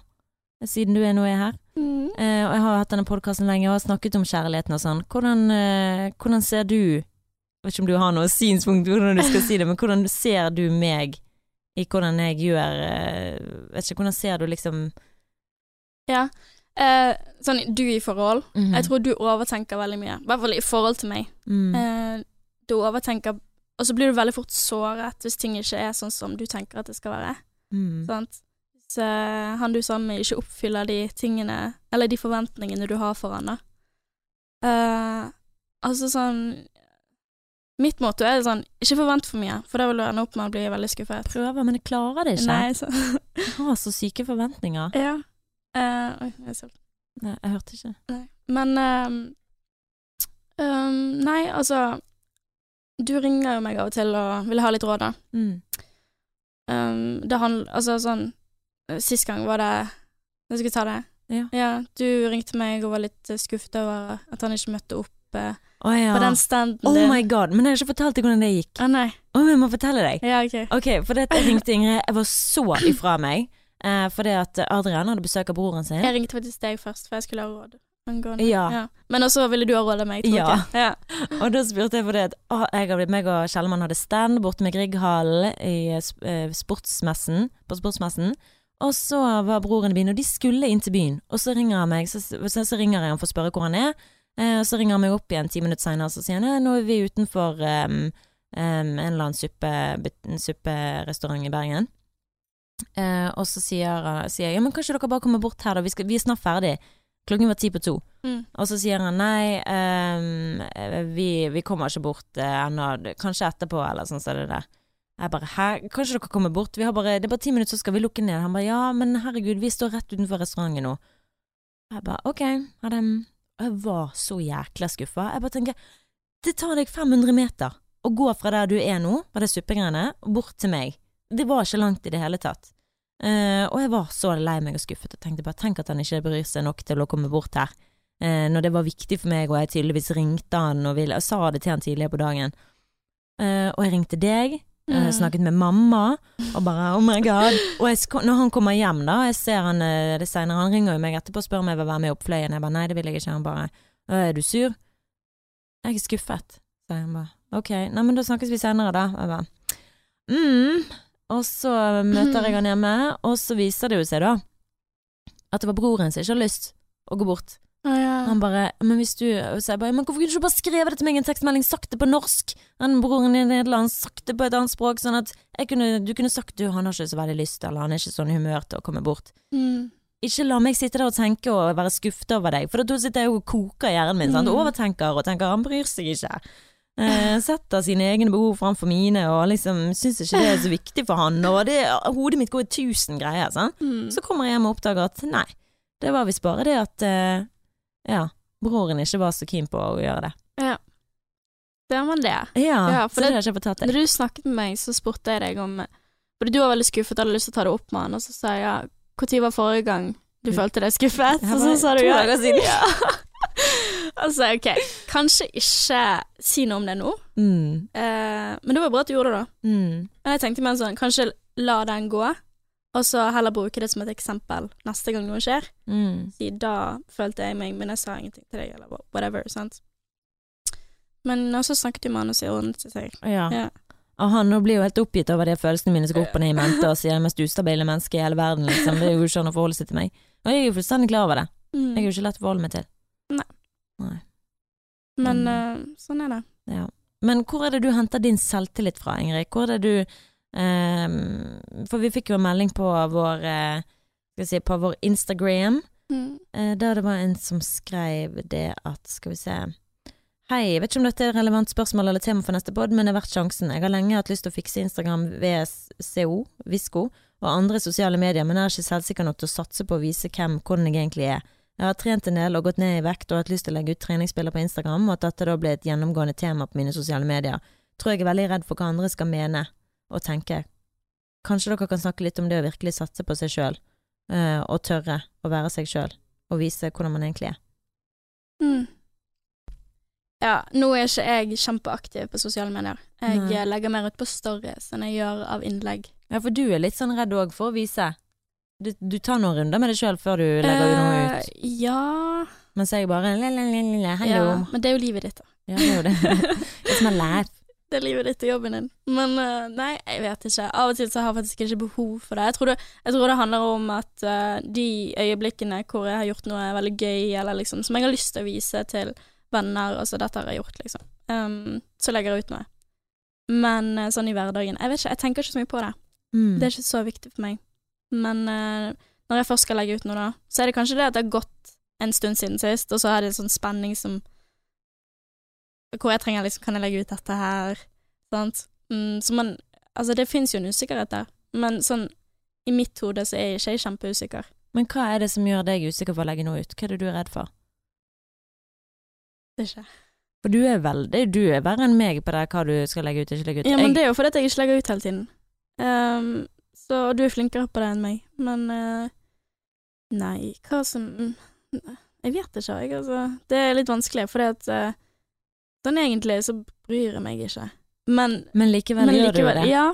Siden du er nå er her. Mm. Eh, og jeg har hatt denne podkasten lenge og har snakket om kjærligheten og sånn. Hvordan, eh, hvordan ser du Jeg vet ikke om du har noe synspunkt på hvordan du skal si det, men hvordan ser du meg i hvordan jeg gjør eh, Vet ikke, hvordan ser du liksom Ja. Eh, sånn du i forhold. Mhm. Jeg tror du overtenker veldig mye. I hvert fall i forhold til meg. mm. Eh, du overtenker Og så blir du veldig fort såret hvis ting ikke er sånn som du tenker at det skal være. Mm. Sant? Eh, han du sammen med ikke oppfyller de tingene, eller de forventningene du har for han, da. Uh, altså sånn Mitt motto er sånn, ikke forvent for mye, for da vil du ende opp med å bli veldig skuffet. Prøver, men jeg klarer det ikke. Nei, så har så syke forventninger. Ja. Uh, oi, jeg sulten. Nei, jeg hørte ikke. Nei. Men um, um, Nei, altså Du ringer jo meg av og til og vil ha litt råd, da. Mm. Um, det handler Altså sånn eh, Sist gang var det Jeg skulle ta det. Ja. Du ringte meg og var litt eh, skuffet over at han ikke møtte opp eh, oh, ja. på den standen Oh din. my god, men jeg har ikke fortalt deg hvordan det gikk. Å nei. Oh, jeg må fortelle deg. Ja, ok. Ok, for dette ringte Ingrid, jeg var så ifra meg. Eh, fordi at Adrian hadde besøk av broren sin. Jeg ringte faktisk deg først, for jeg skulle ha råd. Angående. Ja. Men også ville du ha råd av meg. tror Ja. jeg. ja. Og da spurte jeg fordi at å, jeg meg og Kjellemann hadde stand borte med Grieghallen i eh, sportsmessen, på sportsmessen. Og så var broren i byen, og de skulle inn til byen. Og så ringer han meg, så, så, så ringer jeg han for å spørre hvor han er. Eh, og så ringer han meg opp igjen ti minutter seinere, så sier han nå er vi utenfor um, um, en eller annen suppe, supperestaurant i Bergen. Eh, og så sier, han- sier jeg ja, men kan ikke dere bare komme bort her, da, vi, skal, vi er snart ferdig. Klokken var ti på to. Mm. Og så sier han nei, um, vi, vi kommer ikke bort uh, ennå, kanskje etterpå, eller sånn som det der. Jeg bare hæ, kanskje dere kommer bort, vi har bare, det er bare ti minutter, så skal vi lukke ned. Han bare ja, men herregud, vi står rett utenfor restauranten nå. Jeg bare ok, ha det. Og jeg var så jækla skuffa. Jeg bare tenker, det tar deg 500 meter å gå fra der du er nå, på det suppegreiene, og bort til meg. Det var ikke langt i det hele tatt. Uh, og jeg var så lei meg og skuffet og tenkte bare tenk at han ikke bryr seg nok til å komme bort her. Uh, når det var viktig for meg, og jeg tydeligvis ringte han og, ville, og sa det til han tidligere på dagen. Uh, og jeg ringte deg, Mm. snakket med mamma, og bare oh my god. Og jeg, når han kommer hjem, da, jeg ser han eh, det senere, han ringer jo meg etterpå og spør om jeg vil være med opp fløyen. Jeg bare nei, det vil jeg ikke. Han bare «Øh, er du sur? Jeg er skuffet, sa jeg. Han bare ok, nei men da snakkes vi senere, da. Jeg bare mm. Og så møter jeg han hjemme, og så viser det jo seg da at det var broren som ikke har lyst å gå bort. Å, ja. Han bare Men hvis du Så jeg bare Men hvorfor kunne du ikke bare skrevet det til meg i en tekstmelding, sagt det på norsk? Han broren i Nederland sagt det på et annet språk, sånn at kunne, du kunne sagt du, han har ikke så veldig lyst, eller han er ikke sånn i humør til å komme bort. Mm. Ikke la meg sitte der og tenke og være skuffet over deg, for da sitter jeg og koker i hjernen min, sant? Mm. overtenker og tenker han bryr seg ikke. Eh, setter sine egne behov framfor mine, og liksom syns ikke det er så viktig for han, og det, hodet mitt går i tusen greier, sant. Mm. Så kommer jeg hjem og oppdager at nei, det var visst bare det at eh, ja, broren ikke var så keen på å gjøre det. Ja. Det var det. Ja, Ja, for så det det- har ikke jeg fortalt Når du snakket med meg, så spurte jeg deg om For du var veldig skuffet hadde lyst til å ta det opp med han, og så sa jeg ja, når var forrige gang du Mm. følte deg skuffet? Og så sa du ja. Ja. altså, ok, kanskje ikke si noe om det nå, Mm, eh, men det var bra at du gjorde det, da. mm, Men jeg tenkte mer sånn, kanskje la den gå, og så heller bruke det som et eksempel neste gang noe skjer. mm. Si da følte jeg meg, men jeg sa ingenting til deg, eller whatever, sant. Men også snakket jo og sier ordnet det seg. Ja. Ja. Og han nå blir jo helt oppgitt over de følelsene mine som går opp og ned i mente, og sier jeg er mest ustabile mennesket i hele verden, liksom. Det er jo ikke an å forholde seg til meg. Og jeg er jo fullstendig klar over det. Mm. Jeg er jo ikke lett å forholde meg til. Nei Men Men uh, sånn er det. Ja. Men hvor er det du henter din selvtillit fra, Ingrid? Hvor er det du ehm, For vi fikk jo en melding på vår eh, Skal vi si, på vår Instagram, Mm. uh, der det var en som skrev det at Skal vi se Hei, jeg vet ikke om dette er et relevant spørsmål eller tema for neste pod, men det er verdt sjansen. Jeg har lenge hatt lyst til å fikse Instagram VSCO, Visko, og andre sosiale medier, men jeg er ikke selvsikker nok til å satse på å vise hvem, hvordan jeg egentlig er. Jeg har trent en del og gått ned i vekt og hatt lyst til å legge ut treningsbilder på Instagram, og at dette da blir et gjennomgående tema på mine sosiale medier. Tror jeg er veldig redd for hva andre skal mene og tenke. Kanskje dere kan snakke litt om det å virkelig satse på seg sjøl, og tørre å være seg sjøl, og vise hvordan man egentlig er. Mm. Ja, nå er ikke jeg kjempeaktiv på sosiale medier. Jeg Nei. eh, legger mer ut på stories enn jeg gjør av innlegg. Ja, for du er litt sånn redd òg for å vise. Du, du tar noen runder med deg sjøl før du legger noe ut, Eh, ja, mens jeg bare le, le, le, le, ja Men det er jo livet ditt, da. Ja, det er jo det. It's my life. Det er livet ditt og jobben din. Men uh, nei, jeg vet ikke. Av og til så har jeg faktisk ikke behov for det. Jeg tror det, jeg tror det handler om at uh, de øyeblikkene hvor jeg har gjort noe veldig gøy, eller liksom som jeg har lyst til å vise til venner, altså dette har jeg gjort, liksom, um, så legger jeg ut noe. Men uh, sånn i hverdagen Jeg vet ikke, jeg tenker ikke så mye på det. Mm. Det er ikke så viktig for meg. Men når jeg først skal legge ut noe, da, så er det kanskje det at det har gått en stund siden sist, og så er det en sånn spenning som Hvor jeg trenger liksom Kan jeg legge ut dette her? Sant? Mm, så man Altså, det fins jo en usikkerhet der, men sånn i mitt hode så er jeg ikke jeg kjempeusikker. Men hva er det som gjør deg usikker for å legge noe ut? Hva er det du er redd for? Det er ikke For du er veldig Du er verre enn meg på det hva du skal legge ut og ikke legge ut. Ja, men Jeg- det er jo fordi jeg ikke legger ut hele tiden. Um, så du er flinkere på det enn meg, men uh, Nei, hva som Jeg vet ikke, jeg, altså. Det er litt vanskelig, fordi at eh, Sånn egentlig så bryr jeg meg ikke. Men, Men likevel men gjør du det. Ja.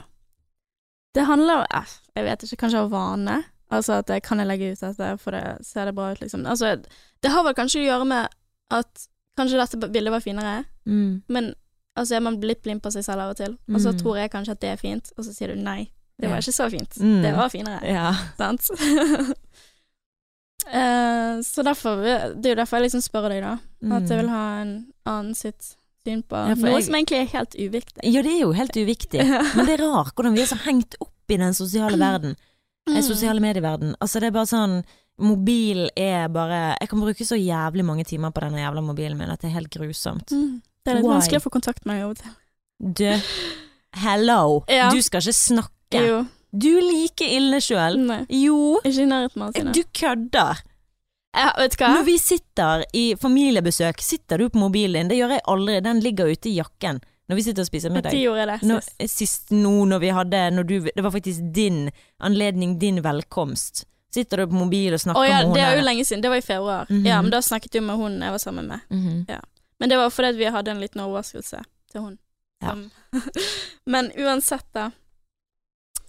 Det handler jo, Jeg vet ikke, kanskje av vane. Altså at jeg kan jeg legge ut dette, for det ser det bra ut, liksom. Altså, det har vel kanskje å gjøre med at kanskje dette bildet var finere, Mm. men altså er man litt blind på seg selv av og til, og så Mm. tror jeg kanskje at det er fint, og så sier du nei, det var ikke så fint. Mm. Det var finere, Ja. sant? Eh, så derfor, det er jo derfor jeg liksom spør deg, da. At jeg vil ha en annen sitt syn på Mm. Ja, noe jeg- som egentlig er helt uviktig. ja, det er jo helt uviktig. Men det er rart hvordan vi er så hengt opp i den sosiale verden. Mm. Den sosiale medieverden. Altså, det er bare sånn Mobil er bare Jeg kan bruke så jævlig mange timer på denne jævla mobilen min at det er helt grusomt. Mm. Det er litt Why? vanskelig å få kontakt med meg av og til. Du, hello! Ja. Du skal ikke snakke. Jo. Du er like ille sjøl. Jo, Ikke i nærheten av Tine. du kødder. Ja, vet du hva? Når vi sitter i familiebesøk, sitter du på mobilen din. Det gjør jeg aldri. Den ligger ute i jakken når vi sitter og spiser Når middag. gjorde jeg det sist? Når, sist nå når vi hadde når du, Det var faktisk din anledning, din velkomst. Sitter du på mobil og snakker oh, ja, med det er jo lenge siden. Det var i februar. Mhm. Ja, men da snakket du med hun jeg var sammen med. Mhm. Men det var fordi vi hadde en liten overraskelse til hun. Ja. Men uansett, da.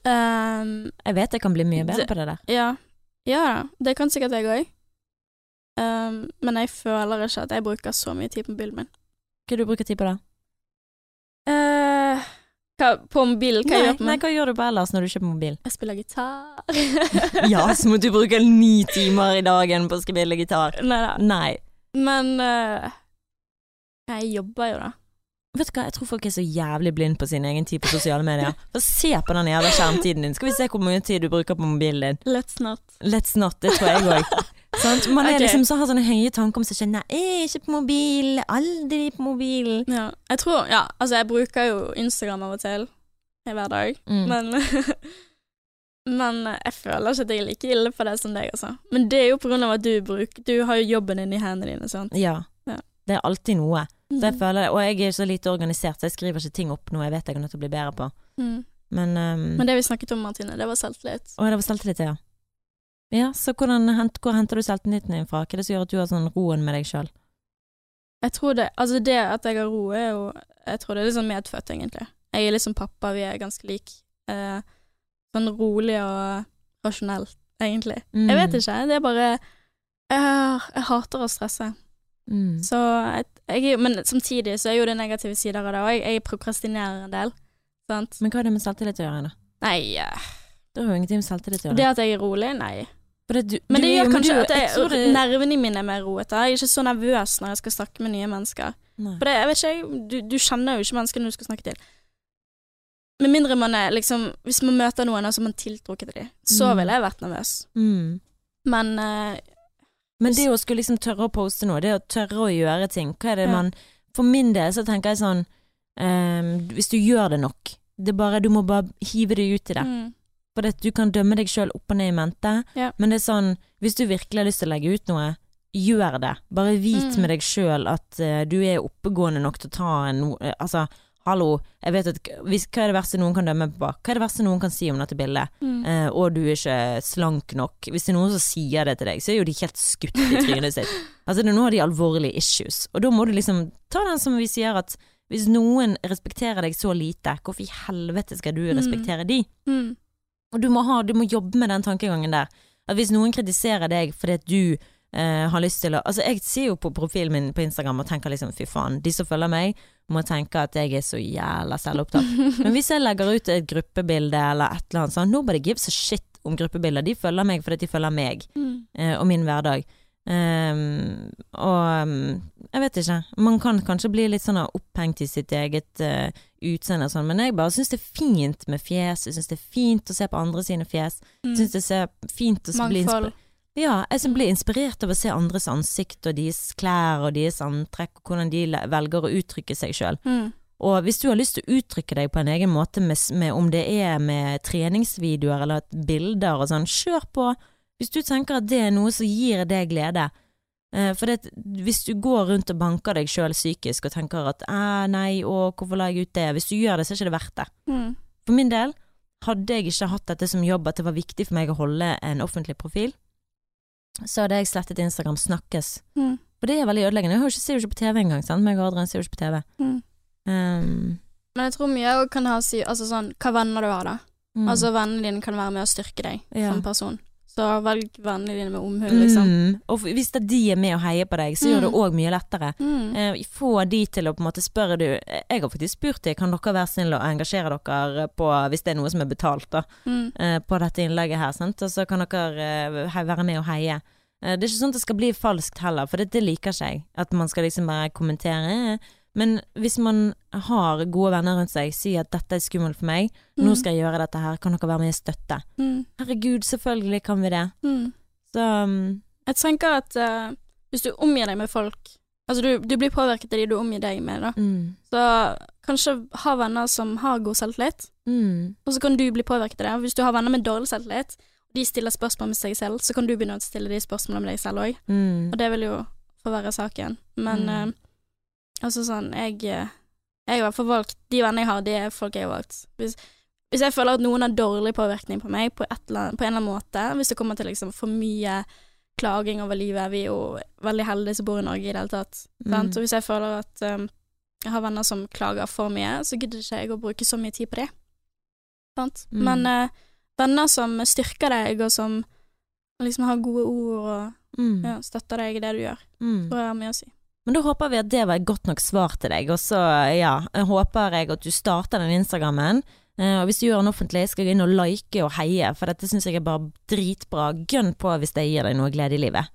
Ehm, Jeg vet jeg kan bli mye bedre Det- på det der. ja. Ja det kan sikkert jeg òg. men jeg føler ikke at jeg bruker så mye tid på mobilen min. Hva du bruker tid på da? Uh, hva, på mobilen? Hva Nei, jeg gjør på nei, hva gjør du på ellers når du ikke er mobil? Jeg spiller gitar. Ja, så må du bruke ni timer i dagen på å spille gitar. Nei da. Nei. Men uh, jeg jobber jo, da. Vet du hva, jeg tror folk er så jævlig blind på sin egen tid på sosiale medier. For se på den jævla skjermtiden din. Skal vi se hvor mye tid du bruker på mobilen din. Let's not. Let's not, det tror jeg òg. Man er Ok. liksom så har sånne høye tanker om seg selv. Nei, er ikke på mobil. Aldri på mobil. Ja, jeg tror Ja, altså, jeg bruker jo Instagram av og til. i Hver dag. Mm. Men Men jeg føler ikke at jeg er like ille på det som deg, altså. Men det er jo på grunn av at du bruker Du har jo jobben din i hendene dine, sant. Ja. Ja. Det er alltid noe. Så jeg føler føler, og jeg er så lite organisert, så jeg skriver ikke ting opp noe jeg vet jeg er nødt til å bli bedre på. Mm. Men, um, Men det vi snakket om, Martine, det var selvtillit. Å, det var selvtillit, ja. Ja, så hvordan, hvor henter du selvtilliten din fra? Hva er det som gjør at du har sånn roen med deg sjøl? Jeg tror det Altså, det at jeg har ro, er jo Jeg tror det er litt sånn medfødt, egentlig. Jeg er litt som pappa, vi er ganske like. Eh, sånn rolig og rasjonell, egentlig. Mm. Jeg vet ikke, det er bare jeg, jeg hater å stresse. Mm. Så jeg, Men samtidig så er jo det negative sider av det òg. Jeg prokrastinerer en del. Sant? Men hva har det med selvtillit å gjøre, da? Nei Det har jo ingenting med selvtillit å gjøre. Det at jeg er rolig, nei. Det, du, Men det du- gjør men kanskje du- at jeg, jeg det- nervene mine er mer roete. Jeg er ikke så nervøs når jeg skal snakke med nye mennesker. Nei. For det, jeg vet ikke, du, du kjenner jo ikke menneskene du skal snakke til. Med mindre man er liksom Hvis man møter noen og så er man tiltrukket til dem, så Mm. ville jeg vært nervøs. Mm. Men eh, Men det å skulle liksom tørre å poste noe, det å tørre å gjøre ting, hva er det man For min del så tenker jeg sånn um, Hvis du gjør det nok, det er bare, du må bare hive deg ut i det. mm, For det, du kan dømme deg sjøl opp og ned i mente, Ja. men det er sånn Hvis du virkelig har lyst til å legge ut noe, gjør det. Bare vit Mm. med deg sjøl at uh, du er oppegående nok til å ta en eh, Altså, hallo, jeg vet at hvis, Hva er det verste noen kan dømme på? Hva er det verste noen kan si om dette bildet? mm. Eh, og du er ikke slank nok. Hvis det er noen som sier det til deg, så er jo de helt skutt i trynet sitt. Altså det er noen av de alvorlige issues. Og da må du liksom ta den som vi sier at hvis noen respekterer deg så lite, hvorfor i helvete skal du Mm. respektere de? Mm. Og du må, ha, du må jobbe med den tankegangen der. At hvis noen kritiserer deg fordi at du eh, har lyst til å Altså jeg sier jo på profilen min på Instagram og tenker liksom fy faen, de som følger meg må tenke at jeg er så jævla selvopptatt. Men hvis jeg legger ut et gruppebilde eller et eller annet sånn, nobody gives a shit om gruppebilder. De følger meg fordi de følger meg Mm. eh, og min hverdag. Um, og um, jeg vet ikke. Man kan kanskje bli litt sånn opphengt i sitt eget uh, utseende og sånn, men jeg bare syns det er fint med fjes. Jeg syns det er fint å se på andre sine fjes. Mm. syns det er fint å bli Mangfold. Ja, jeg som blir inspirert av å se andres ansikt og deres klær og deres antrekk, og hvordan de velger å uttrykke seg sjøl. Mm. Og hvis du har lyst til å uttrykke deg på en egen måte, med, med, om det er med treningsvideoer eller bilder og sånn, kjør på. Hvis du tenker at det er noe som gir deg glede. Eh, for det, hvis du går rundt og banker deg sjøl psykisk og tenker at nei, å, hvorfor la jeg ut det? Hvis du gjør det, så er ikke det verdt det. Mm. For min del, hadde jeg ikke hatt dette som jobb, at det var viktig for meg å holde en offentlig profil, så hadde jeg slettet Instagram snakkes. Mm. Og det er veldig ødeleggende. Jeg ikke- ser jo ikke på TV engang, sant. Meg og Adrian ser jo ikke på TV. Mm. Um, Men jeg tror mye kan ha å si Altså sånn, hva venner du har, da. mm. Altså vennene dine kan være med å styrke deg Ja. som person. Så velg vennene dine med omhu, liksom. Mm. Og hvis de er med og heier på deg, så gjør det Mm. òg mye lettere. Mm. Eh, få de til å på en måte spørre du Jeg har faktisk spurt dem, kan dere være snille og engasjere dere på, hvis det er noe som er betalt, da, Mm. eh, på dette innlegget her, sant? og så kan dere eh, være med og heie. Eh, det er ikke sånn at det skal bli falskt heller, for det, det liker ikke jeg. At man skal liksom bare kommentere. Men hvis man har gode venner rundt seg, si at dette er skummelt for meg, nå Mm. skal jeg gjøre dette her, kan dere være med i støtte? Mm. Herregud, selvfølgelig kan vi det. Mm. Så um, Jeg tenker at uh, hvis du omgir deg med folk Altså, du, du blir påvirket av de du omgir deg med, da. mm, Så kanskje ha venner som har god selvtillit, mm, og så kan du bli påvirket av det. Hvis du har venner med dårlig selvtillit, og de stiller spørsmål med seg selv, så kan du begynne å stille de spørsmålene med deg selv òg. mm, Og det vil jo forverre saken. Men Mm. Altså sånn, jeg eh, Jeg har i valgt De vennene jeg har, de er folk jeg har valgt. Hvis, hvis jeg føler at noen har dårlig påvirkning på meg på, eller på en eller annen måte, hvis det kommer til liksom for mye klaging over livet Vi er jo veldig heldige som bor i Norge i det hele tatt. Mm, hvis jeg føler at um, jeg har venner som klager for mye, så gidder ikke jeg å bruke så mye tid på det. Sant? Mm. Men uh, venner som styrker deg, og som liksom har gode ord og mm, ja, støtter deg i det du gjør, mm. tror jeg har mye å si. Men da håper vi at det var et godt nok svar til deg, og så ja, jeg håper jeg at du starter den Instagrammen. Eh, og hvis du gjør den offentlig, skal jeg inn og like og heie, for dette syns jeg er bare dritbra. Gønn på hvis det gir deg noe glede i livet.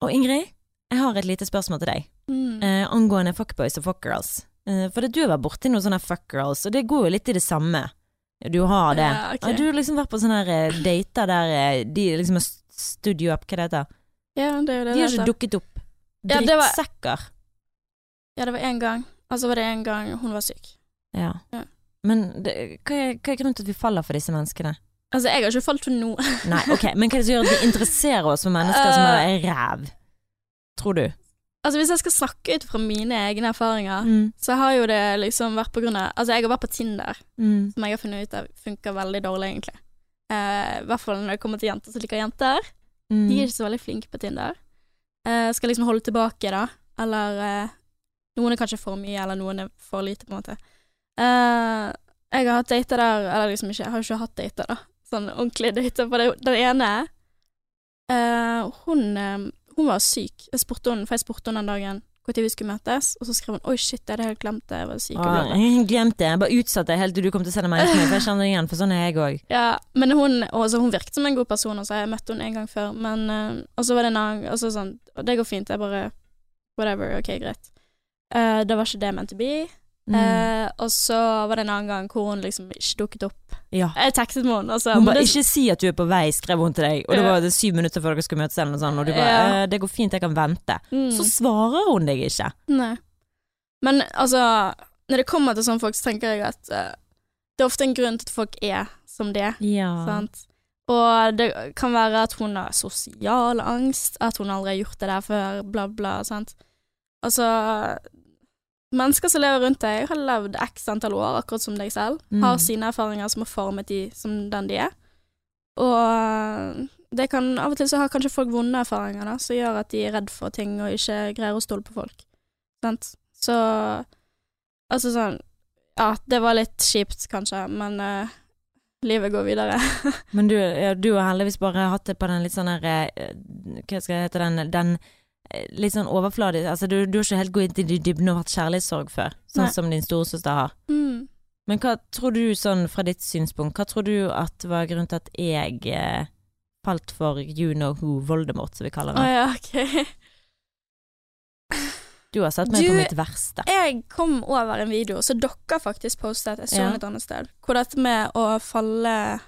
Og Ingrid, jeg har et lite spørsmål til deg Mm. eh, angående fuckboys og fuckgirls. Eh, for det, du har vært borti noen sånne fuckgirls, og det går jo litt i det samme. Du har det. Ja, okay. Har du liksom vært på sånne eh, dater der eh, de liksom har studio up, hva det heter? Ja, det er jo det De har ikke dukket opp. Ja, Drittsekker. Ja, det var én gang. Altså var det en gang hun var syk. Ja. Ja. Men det, hva, er, hva er grunnen til at vi faller for disse menneskene? Altså, jeg har ikke falt for noe. Nei, ok, men hva er det som gjør at vi interesserer oss for mennesker som er ræv? Tror du? Altså, hvis jeg skal snakke ut fra mine egne erfaringer, Mm. så har jo det liksom vært på grunn av Altså, jeg har vært på Tinder, Mm. som jeg har funnet ut av funker veldig dårlig, egentlig. Eh, I hvert fall når det kommer til jenter som liker jenter. Mm. De er ikke så veldig flinke på Tinder. Eh, skal liksom holde tilbake, da. Eller eh, Noen er kanskje for mye, eller noen er for lite, på en måte. Eh, jeg har hatt dater der Eller liksom ikke, jeg har ikke hatt dater, da. Sånn ordentlige dater. For det, den ene eh, hun, eh, hun var syk. Jeg spurte hun, for jeg spurte henne den dagen når vi skulle møtes, og så skrev hun 'oi, shit, jeg hadde helt glemt det, jeg var syk'. og bla, Åh, jeg glemte det. Jeg bare utsatte det helt til du kom til å sende meg en for jeg kjenner det igjen, for sånn er jeg òg. Ja, men hun, også, hun virket som en god person, og så har jeg møtt henne en gang før, men uh, Og så var det en annen og så sånn, og Det går fint, jeg bare Whatever, ok, greit. Uh, det var ikke det jeg meant to be. Mm. Eh, og så var det en annen gang hvor hun liksom ikke dukket opp. ja. Jeg tekstet med henne, Altså, Hun bare det- 'ikke si at du er på vei', skrev hun til deg, og det var det syv minutter før dere skulle møtes, eller noe sånt, og du bare Ja. «Eh, 'det går fint, jeg kan vente'. mm, Så svarer hun deg ikke. Nei. Men altså, når det kommer til sånne folk, så tenker jeg at uh, det er ofte en grunn til at folk er som de er. Ja. Sant? Og det kan være at hun har sosial angst, at hun aldri har gjort det der før, bla, bla. Sant? Altså Mennesker som lever rundt deg, har levd x antall år, akkurat som deg selv. Mm. Har sine erfaringer som har formet de som den de er. Og det kan av og til så har kanskje folk vonde erfaringer da, som gjør at de er redd for ting og ikke greier å stole på folk. Sant? Så Altså sånn Ja, det var litt kjipt, kanskje, men uh, livet går videre. Men du, ja, du har heldigvis bare hatt det på den litt sånn her eh, Hva skal jeg hete den, den eh, litt sånn overfladisk Altså du, du har ikke helt gått inn i dybden og hatt kjærlighetssorg før, sånn Nei. som din storesøster har. Mm. Men hva tror du sånn fra ditt synspunkt, hva tror du at var grunnen til at jeg eh, falt for you know who, Voldemort, som vi kaller det? Oh, ja, okay. Du har sett meg Du- på mitt verste. Jeg kom over en video som dere faktisk postet, jeg så Ja. et annet sted, hvor dette med å falle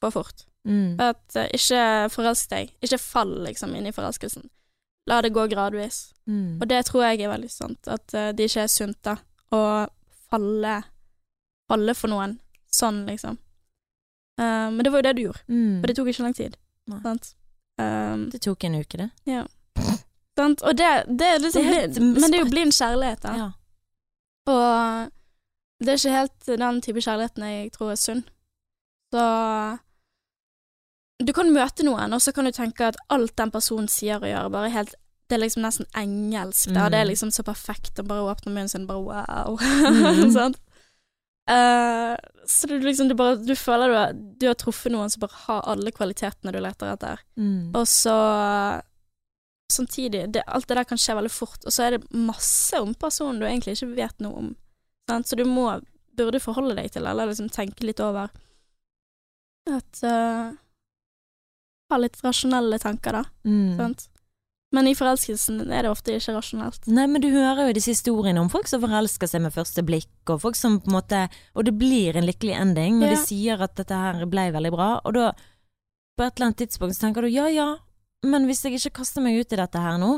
for fort Mm. At uh, ikke forelsk deg. Ikke fall liksom inn i forelskelsen. La det gå gradvis. Mm. Og det tror jeg er veldig sant. At eh, det ikke er sunt da å falle Falle for noen sånn, liksom. Uh, men det var jo det du gjorde. Mm. Og det tok ikke lang tid. Um, Det tok en uke, det. sant? Og det, det er liksom Det er helt blind, Men det er jo blind kjærlighet, da. Ja. Og det er ikke helt den type kjærligheten jeg tror er sunn. Så du kan møte noen, og så kan du tenke at alt den personen sier og gjør, bare helt Det er liksom nesten engelsk. Da. Mm. Det er liksom så perfekt å bare åpne munnen sin, bare wow. Mm. sånn. Uh, så du liksom du bare Du føler du har, du har truffet noen som bare har alle kvalitetene du leter etter. Mm. Og så Samtidig, det, alt det der kan skje veldig fort, og så er det masse om personen du egentlig ikke vet noe om. Sant? Så du må, burde forholde deg til, eller liksom tenke litt over at eh, Ha litt rasjonelle tanker, da. Mm. Sant? Men i forelskelsen er det ofte ikke rasjonelt. Nei, men du hører jo disse historiene om folk som forelsker seg med første blikk, og folk som på en måte Og det blir en lykkelig ending, og Ja. de sier at dette her ble veldig bra, og da, på et eller annet tidspunkt, så tenker du ja ja, men hvis jeg ikke kaster meg ut i dette her nå,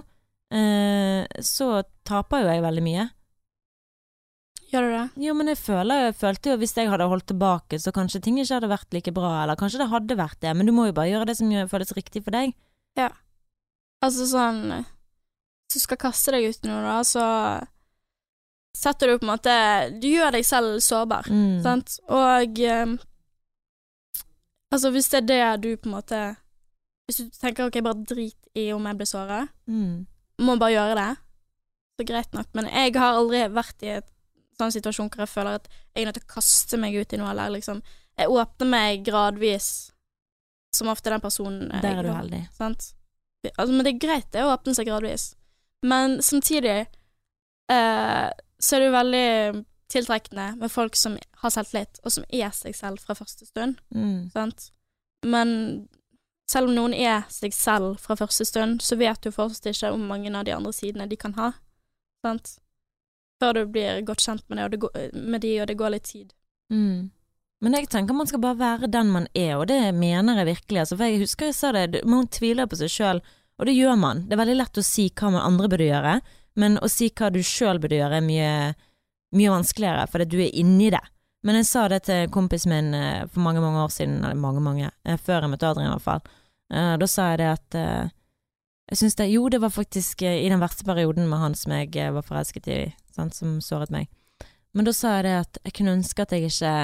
eh, så taper jo jeg veldig mye. Gjør du det? Jo, men jeg føler, jeg følte jo hvis jeg hadde holdt tilbake, så kanskje ting ikke hadde vært like bra, eller kanskje det hadde vært det, men du må jo bare gjøre det som føles riktig for deg. Ja. Altså sånn Hvis du skal kaste deg ut noe, da, så setter du på en måte Du gjør deg selv sårbar, Mm. sant? Og eh, Altså, hvis det er det du på en måte Hvis du tenker ok, bare drit i om jeg blir såret, Mm. må bare gjøre det, så greit nok. Men jeg har aldri vært i et sånn situasjon hvor jeg føler at jeg er nødt til å kaste meg ut i noe, eller liksom Jeg åpner meg gradvis, som ofte den personen jeg- Der er du heldig. Sant? Altså, men det er greit, det, å åpne seg gradvis. Men samtidig eh, så er det jo veldig tiltrekkende med folk som har selvtillit, og som er seg selv fra første stund. Mm. Sant? Men selv om noen er seg selv fra første stund, så vet du fortsatt ikke om mange av de andre sidene de kan ha. Sant? Før du blir godt kjent med, det, går, med de, og det går litt tid. Mm. Men jeg tenker man skal bare være den man er, og det mener jeg virkelig. Altså, for jeg husker jeg sa det, man tviler på seg sjøl, og det gjør man. Det er veldig lett å si hva man andre burde gjøre, men å si hva du sjøl burde gjøre, er mye, mye vanskeligere, fordi du er inni det. Men jeg sa det til kompisen min eh, for mange, mange år siden, eller mange, mange, eh, før jeg møtte Adrian i hvert fall. Eh, Da sa jeg det at jeg syns det Jo, det var faktisk i den verste perioden med han som jeg var forelsket i, sant, som såret meg. Men da sa jeg det at jeg kunne ønske at jeg ikke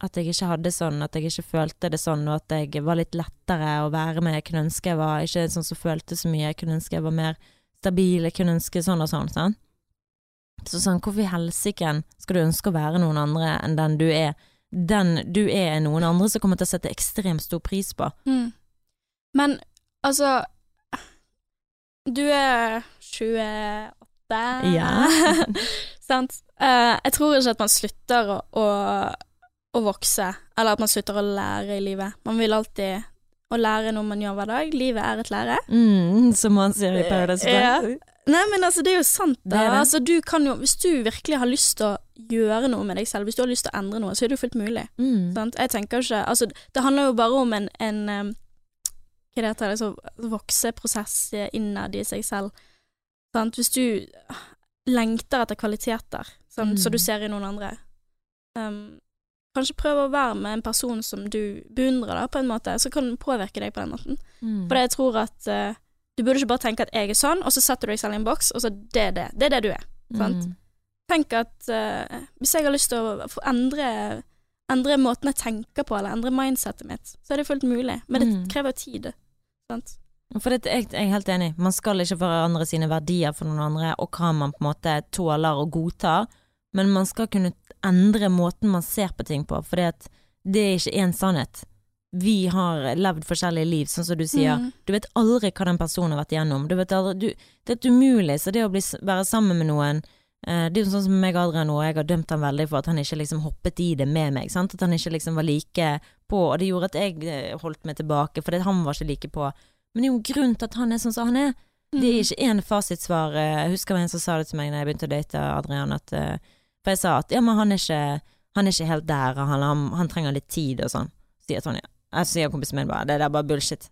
At jeg ikke hadde sånn, at jeg ikke følte det sånn, og at jeg var litt lettere å være med. Jeg kunne ønske jeg var ikke sånn som følte så mye, jeg kunne ønske jeg var mer stabil, jeg kunne ønske sånn og sånn, sant. Så sånn, hvorfor i helsike skal du ønske å være noen andre enn den du er? Den du er, er noen andre som kommer til å sette ekstremt stor pris på. Mm. Men altså Du er 28 Ja. Sant? Uh, jeg tror ikke at man slutter å, å, å vokse, eller at man slutter å lære i livet. Man vil alltid å lære noe man gjør hver dag. Livet er et lære. Mm, som man sier i Paradise Ja. Nei, men altså, det er jo sant, da. Det det. Altså, du kan jo, hvis du virkelig har lyst til å gjøre noe med deg selv, hvis du har lyst til å endre noe, så er det jo fullt mulig. Mm. Sant? Jeg tenker ikke Altså, det handler jo bare om en, en um, Hva det heter det, altså, vokseprosess innad i seg selv. Sant? Hvis du lengter etter kvaliteter som, Mm. du ser i noen andre, um, kanskje prøve å være med en person som du beundrer, da, på en måte, så kan den påvirke deg på den måten. Mm. For jeg tror at uh, du burde ikke bare tenke at jeg er sånn, og så setter du deg selv i en boks, og så det er det. Det er det du er. sant? Mm. Tenk at uh, hvis jeg har lyst til å få endre, endre måten jeg tenker på, eller endre mindsetet mitt, så er det fullt mulig. Men det Mm. krever tid. Sant? For det, jeg, jeg er helt enig. Man skal ikke forandre sine verdier for noen andre, og hva man på en måte tåler og godtar, men man skal kunne endre måten man ser på ting på, for det er ikke én sannhet. Vi har levd forskjellige liv, sånn som du sier. Mm. Du vet aldri hva den personen har vært igjennom. Du vet aldri, du, det er et umulig, så det å bli, være sammen med noen eh, Det er jo sånn som meg Adrian nå, jeg har dømt han veldig for at han ikke liksom hoppet i det med meg. Sant? At han ikke liksom var like på, og det gjorde at jeg eh, holdt meg tilbake, fordi han var ikke like på. Men det er jo en grunn til at han er sånn som han er. Det er Mm. ikke én fasitsvar. eh, Jeg husker en som sa det til meg da jeg begynte å date Adrian, at eh, For jeg sa at ja, men han er ikke, han er ikke helt der, han, han, han trenger litt tid og sånn. Sier Tonje. Jeg sier kompisen min bare det der er bare bullshit.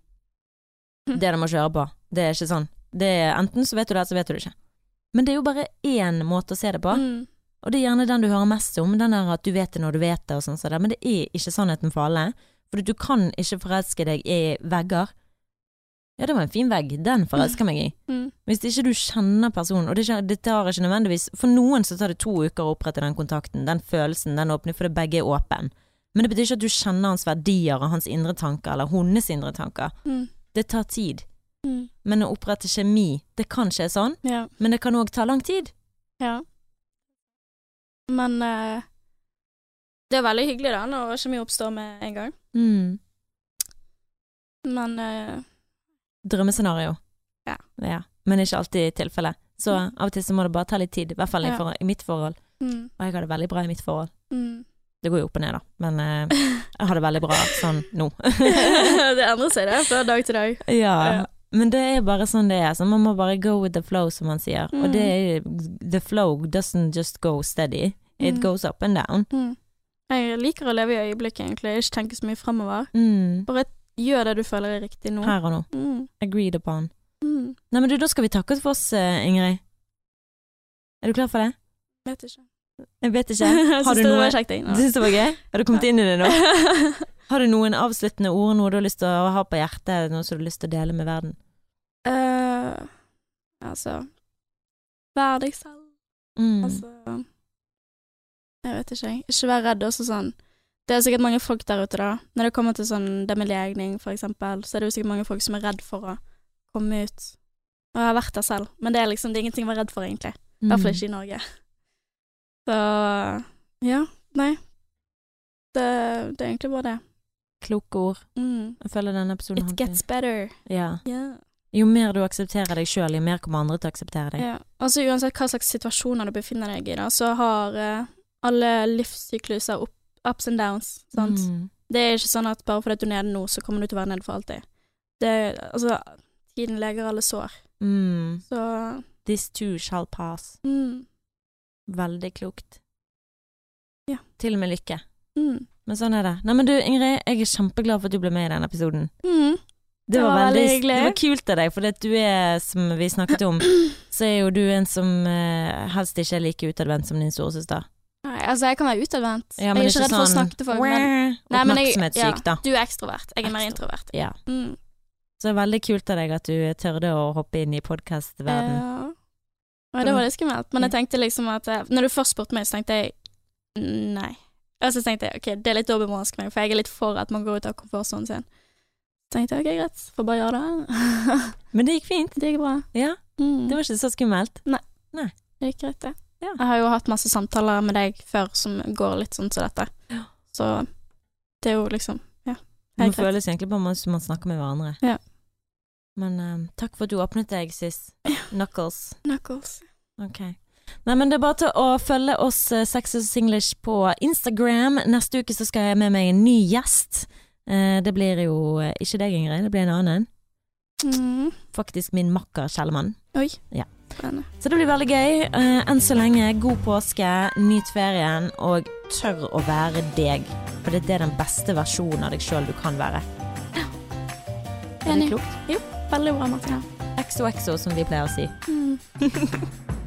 Mm. Det de må kjøre på. Det er ikke sånn. Det er, enten så vet du det, eller så vet du det ikke. Men det er jo bare én måte å se det på, Mm. og det er gjerne den du hører mest om, den der at du vet det når du vet det og sånn, så men det er ikke sannheten for alle. For du kan ikke forelske deg i vegger. Ja, det var en fin vegg, den forelsker meg i. Mm. Hvis ikke du kjenner personen, og det, det tar ikke nødvendigvis For noen så tar det to uker å opprette den kontakten, den følelsen, den åpner, fordi begge er åpen. Men det betyr ikke at du kjenner hans verdier og hans indre tanker, eller hennes indre tanker. Mm. Det tar tid. Mm. Men å opprette kjemi, det kan skje sånn, Ja. men det kan òg ta lang tid. ja. Men uh, det er veldig hyggelig da når kjemi oppstår med en gang. Mm. Men eh, Drømmescenario. Ja. ja. Men ikke alltid tilfellet. Så av og til så må det bare ta litt tid, i hvert fall i, for, i mitt forhold. mm. Og jeg har det veldig bra i mitt forhold. Mm. Det går jo opp og ned, da, men eh, jeg har det veldig bra sånn nå. det endrer seg, det, fra dag til dag. ja. Ja. Men det er bare sånn det er. Så man må bare go with the flow, som man sier. Og Mm. det er The flow doesn't just go steady. It Mm. goes up and down. Mm. Jeg liker å leve i øyeblikket, egentlig. Ikke tenke så mye fremover. Mm. Bare gjør det du føler er riktig nå. Her og nå. Mm. Agreed upon. Mm. Nei, men du, da skal vi takke for oss, eh, Ingrid. Er du klar for det? Vet ikke. Jeg vet ikke. Har du noe var kjekt. Du syns det var gøy? Har du kommet inn i det nå? Har du noen avsluttende ord, noe du har lyst til å ha på hjertet, noe som du har lyst til å dele med verden? Uh, altså Vær deg selv. Mm. Altså Jeg vet ikke, jeg. Ikke vær redd. Også sånn Det er sikkert mange folk der ute, da. Når det kommer til sånn det med legning, for eksempel, så er det jo sikkert mange folk som er redd for å komme ut. Og jeg har vært der selv, men det er liksom det er ingenting å være redd for, egentlig. I hvert fall Mm. ikke i Norge. Så ja, nei. Det, det er egentlig bare det. Kloke ord. Mm. Jeg føler denne episoden It gets better. ja. Yeah. Jo mer du aksepterer deg sjøl, jo mer kommer andre til å akseptere deg. Ja. Altså Uansett hva slags situasjoner du befinner deg i, da, så har uh, alle livssykluser opp, ups and downs. Sant? Mm. Det er ikke sånn at bare fordi du er nede nå, så kommer du til å være nede for alltid. Det, altså, tiden leger alle sår. Mm. Så This too shall pass. mm, Veldig klokt. Ja. Til og med lykke. mm, Men sånn er det. Nei, men du Ingrid, jeg er kjempeglad for at du ble med i denne episoden. mm. Det var, veldig hyggelig. Det var kult av deg, for det du er, som vi snakket om, så er jo du en som eh, helst ikke er like utadvendt som din storesøster. Nei, altså, jeg kan være utadvendt. Ja, jeg er ikke redd for å snakke til folk, men Nei, men jeg- ja, du er ekstrovert. Jeg er mer introvert. Ja. Mm. Så det veldig kult av deg at du tørde å hoppe inn i podkastverdenen. Ja. Ja, det var litt skummelt. Men jeg tenkte liksom at eh, Når du først spurte meg, så tenkte jeg nei. Og så tenkte jeg ok, det er litt dobbeltmoralsk av meg, for jeg er litt for at man går ut av komfortsonen sin. Så tenkte jeg ok, greit, får bare gjøre det. Men det gikk fint. det gikk bra. Ja, Mm. det var ikke så skummelt. Nei, Det gikk greit, det. Ja. Jeg har jo hatt masse samtaler med deg før som går litt sånn som dette. Ja. Så det er jo liksom Ja. Det helt føles egentlig bare som man snakker med hverandre. Ja. Men eh, takk for at du åpnet deg, sis. Knuckles. Knuckles. Ok. Nei, men det er bare til å følge oss uh, og Singlish på Instagram. Neste uke så skal jeg med meg en ny gjest. Eh, det blir jo eh, ikke deg, Ingrid, det blir en annen. Mm. Faktisk min makker Kjellemann. Oi. Ja. Spennende. Så det blir veldig gøy. Eh, enn så lenge, god påske, nyt ferien, og tør å være deg. For det er den beste versjonen av deg sjøl du kan være. Er det klokt? Jo. Veldig bra, Martina. XOXO, som vi pleier å si. Mm.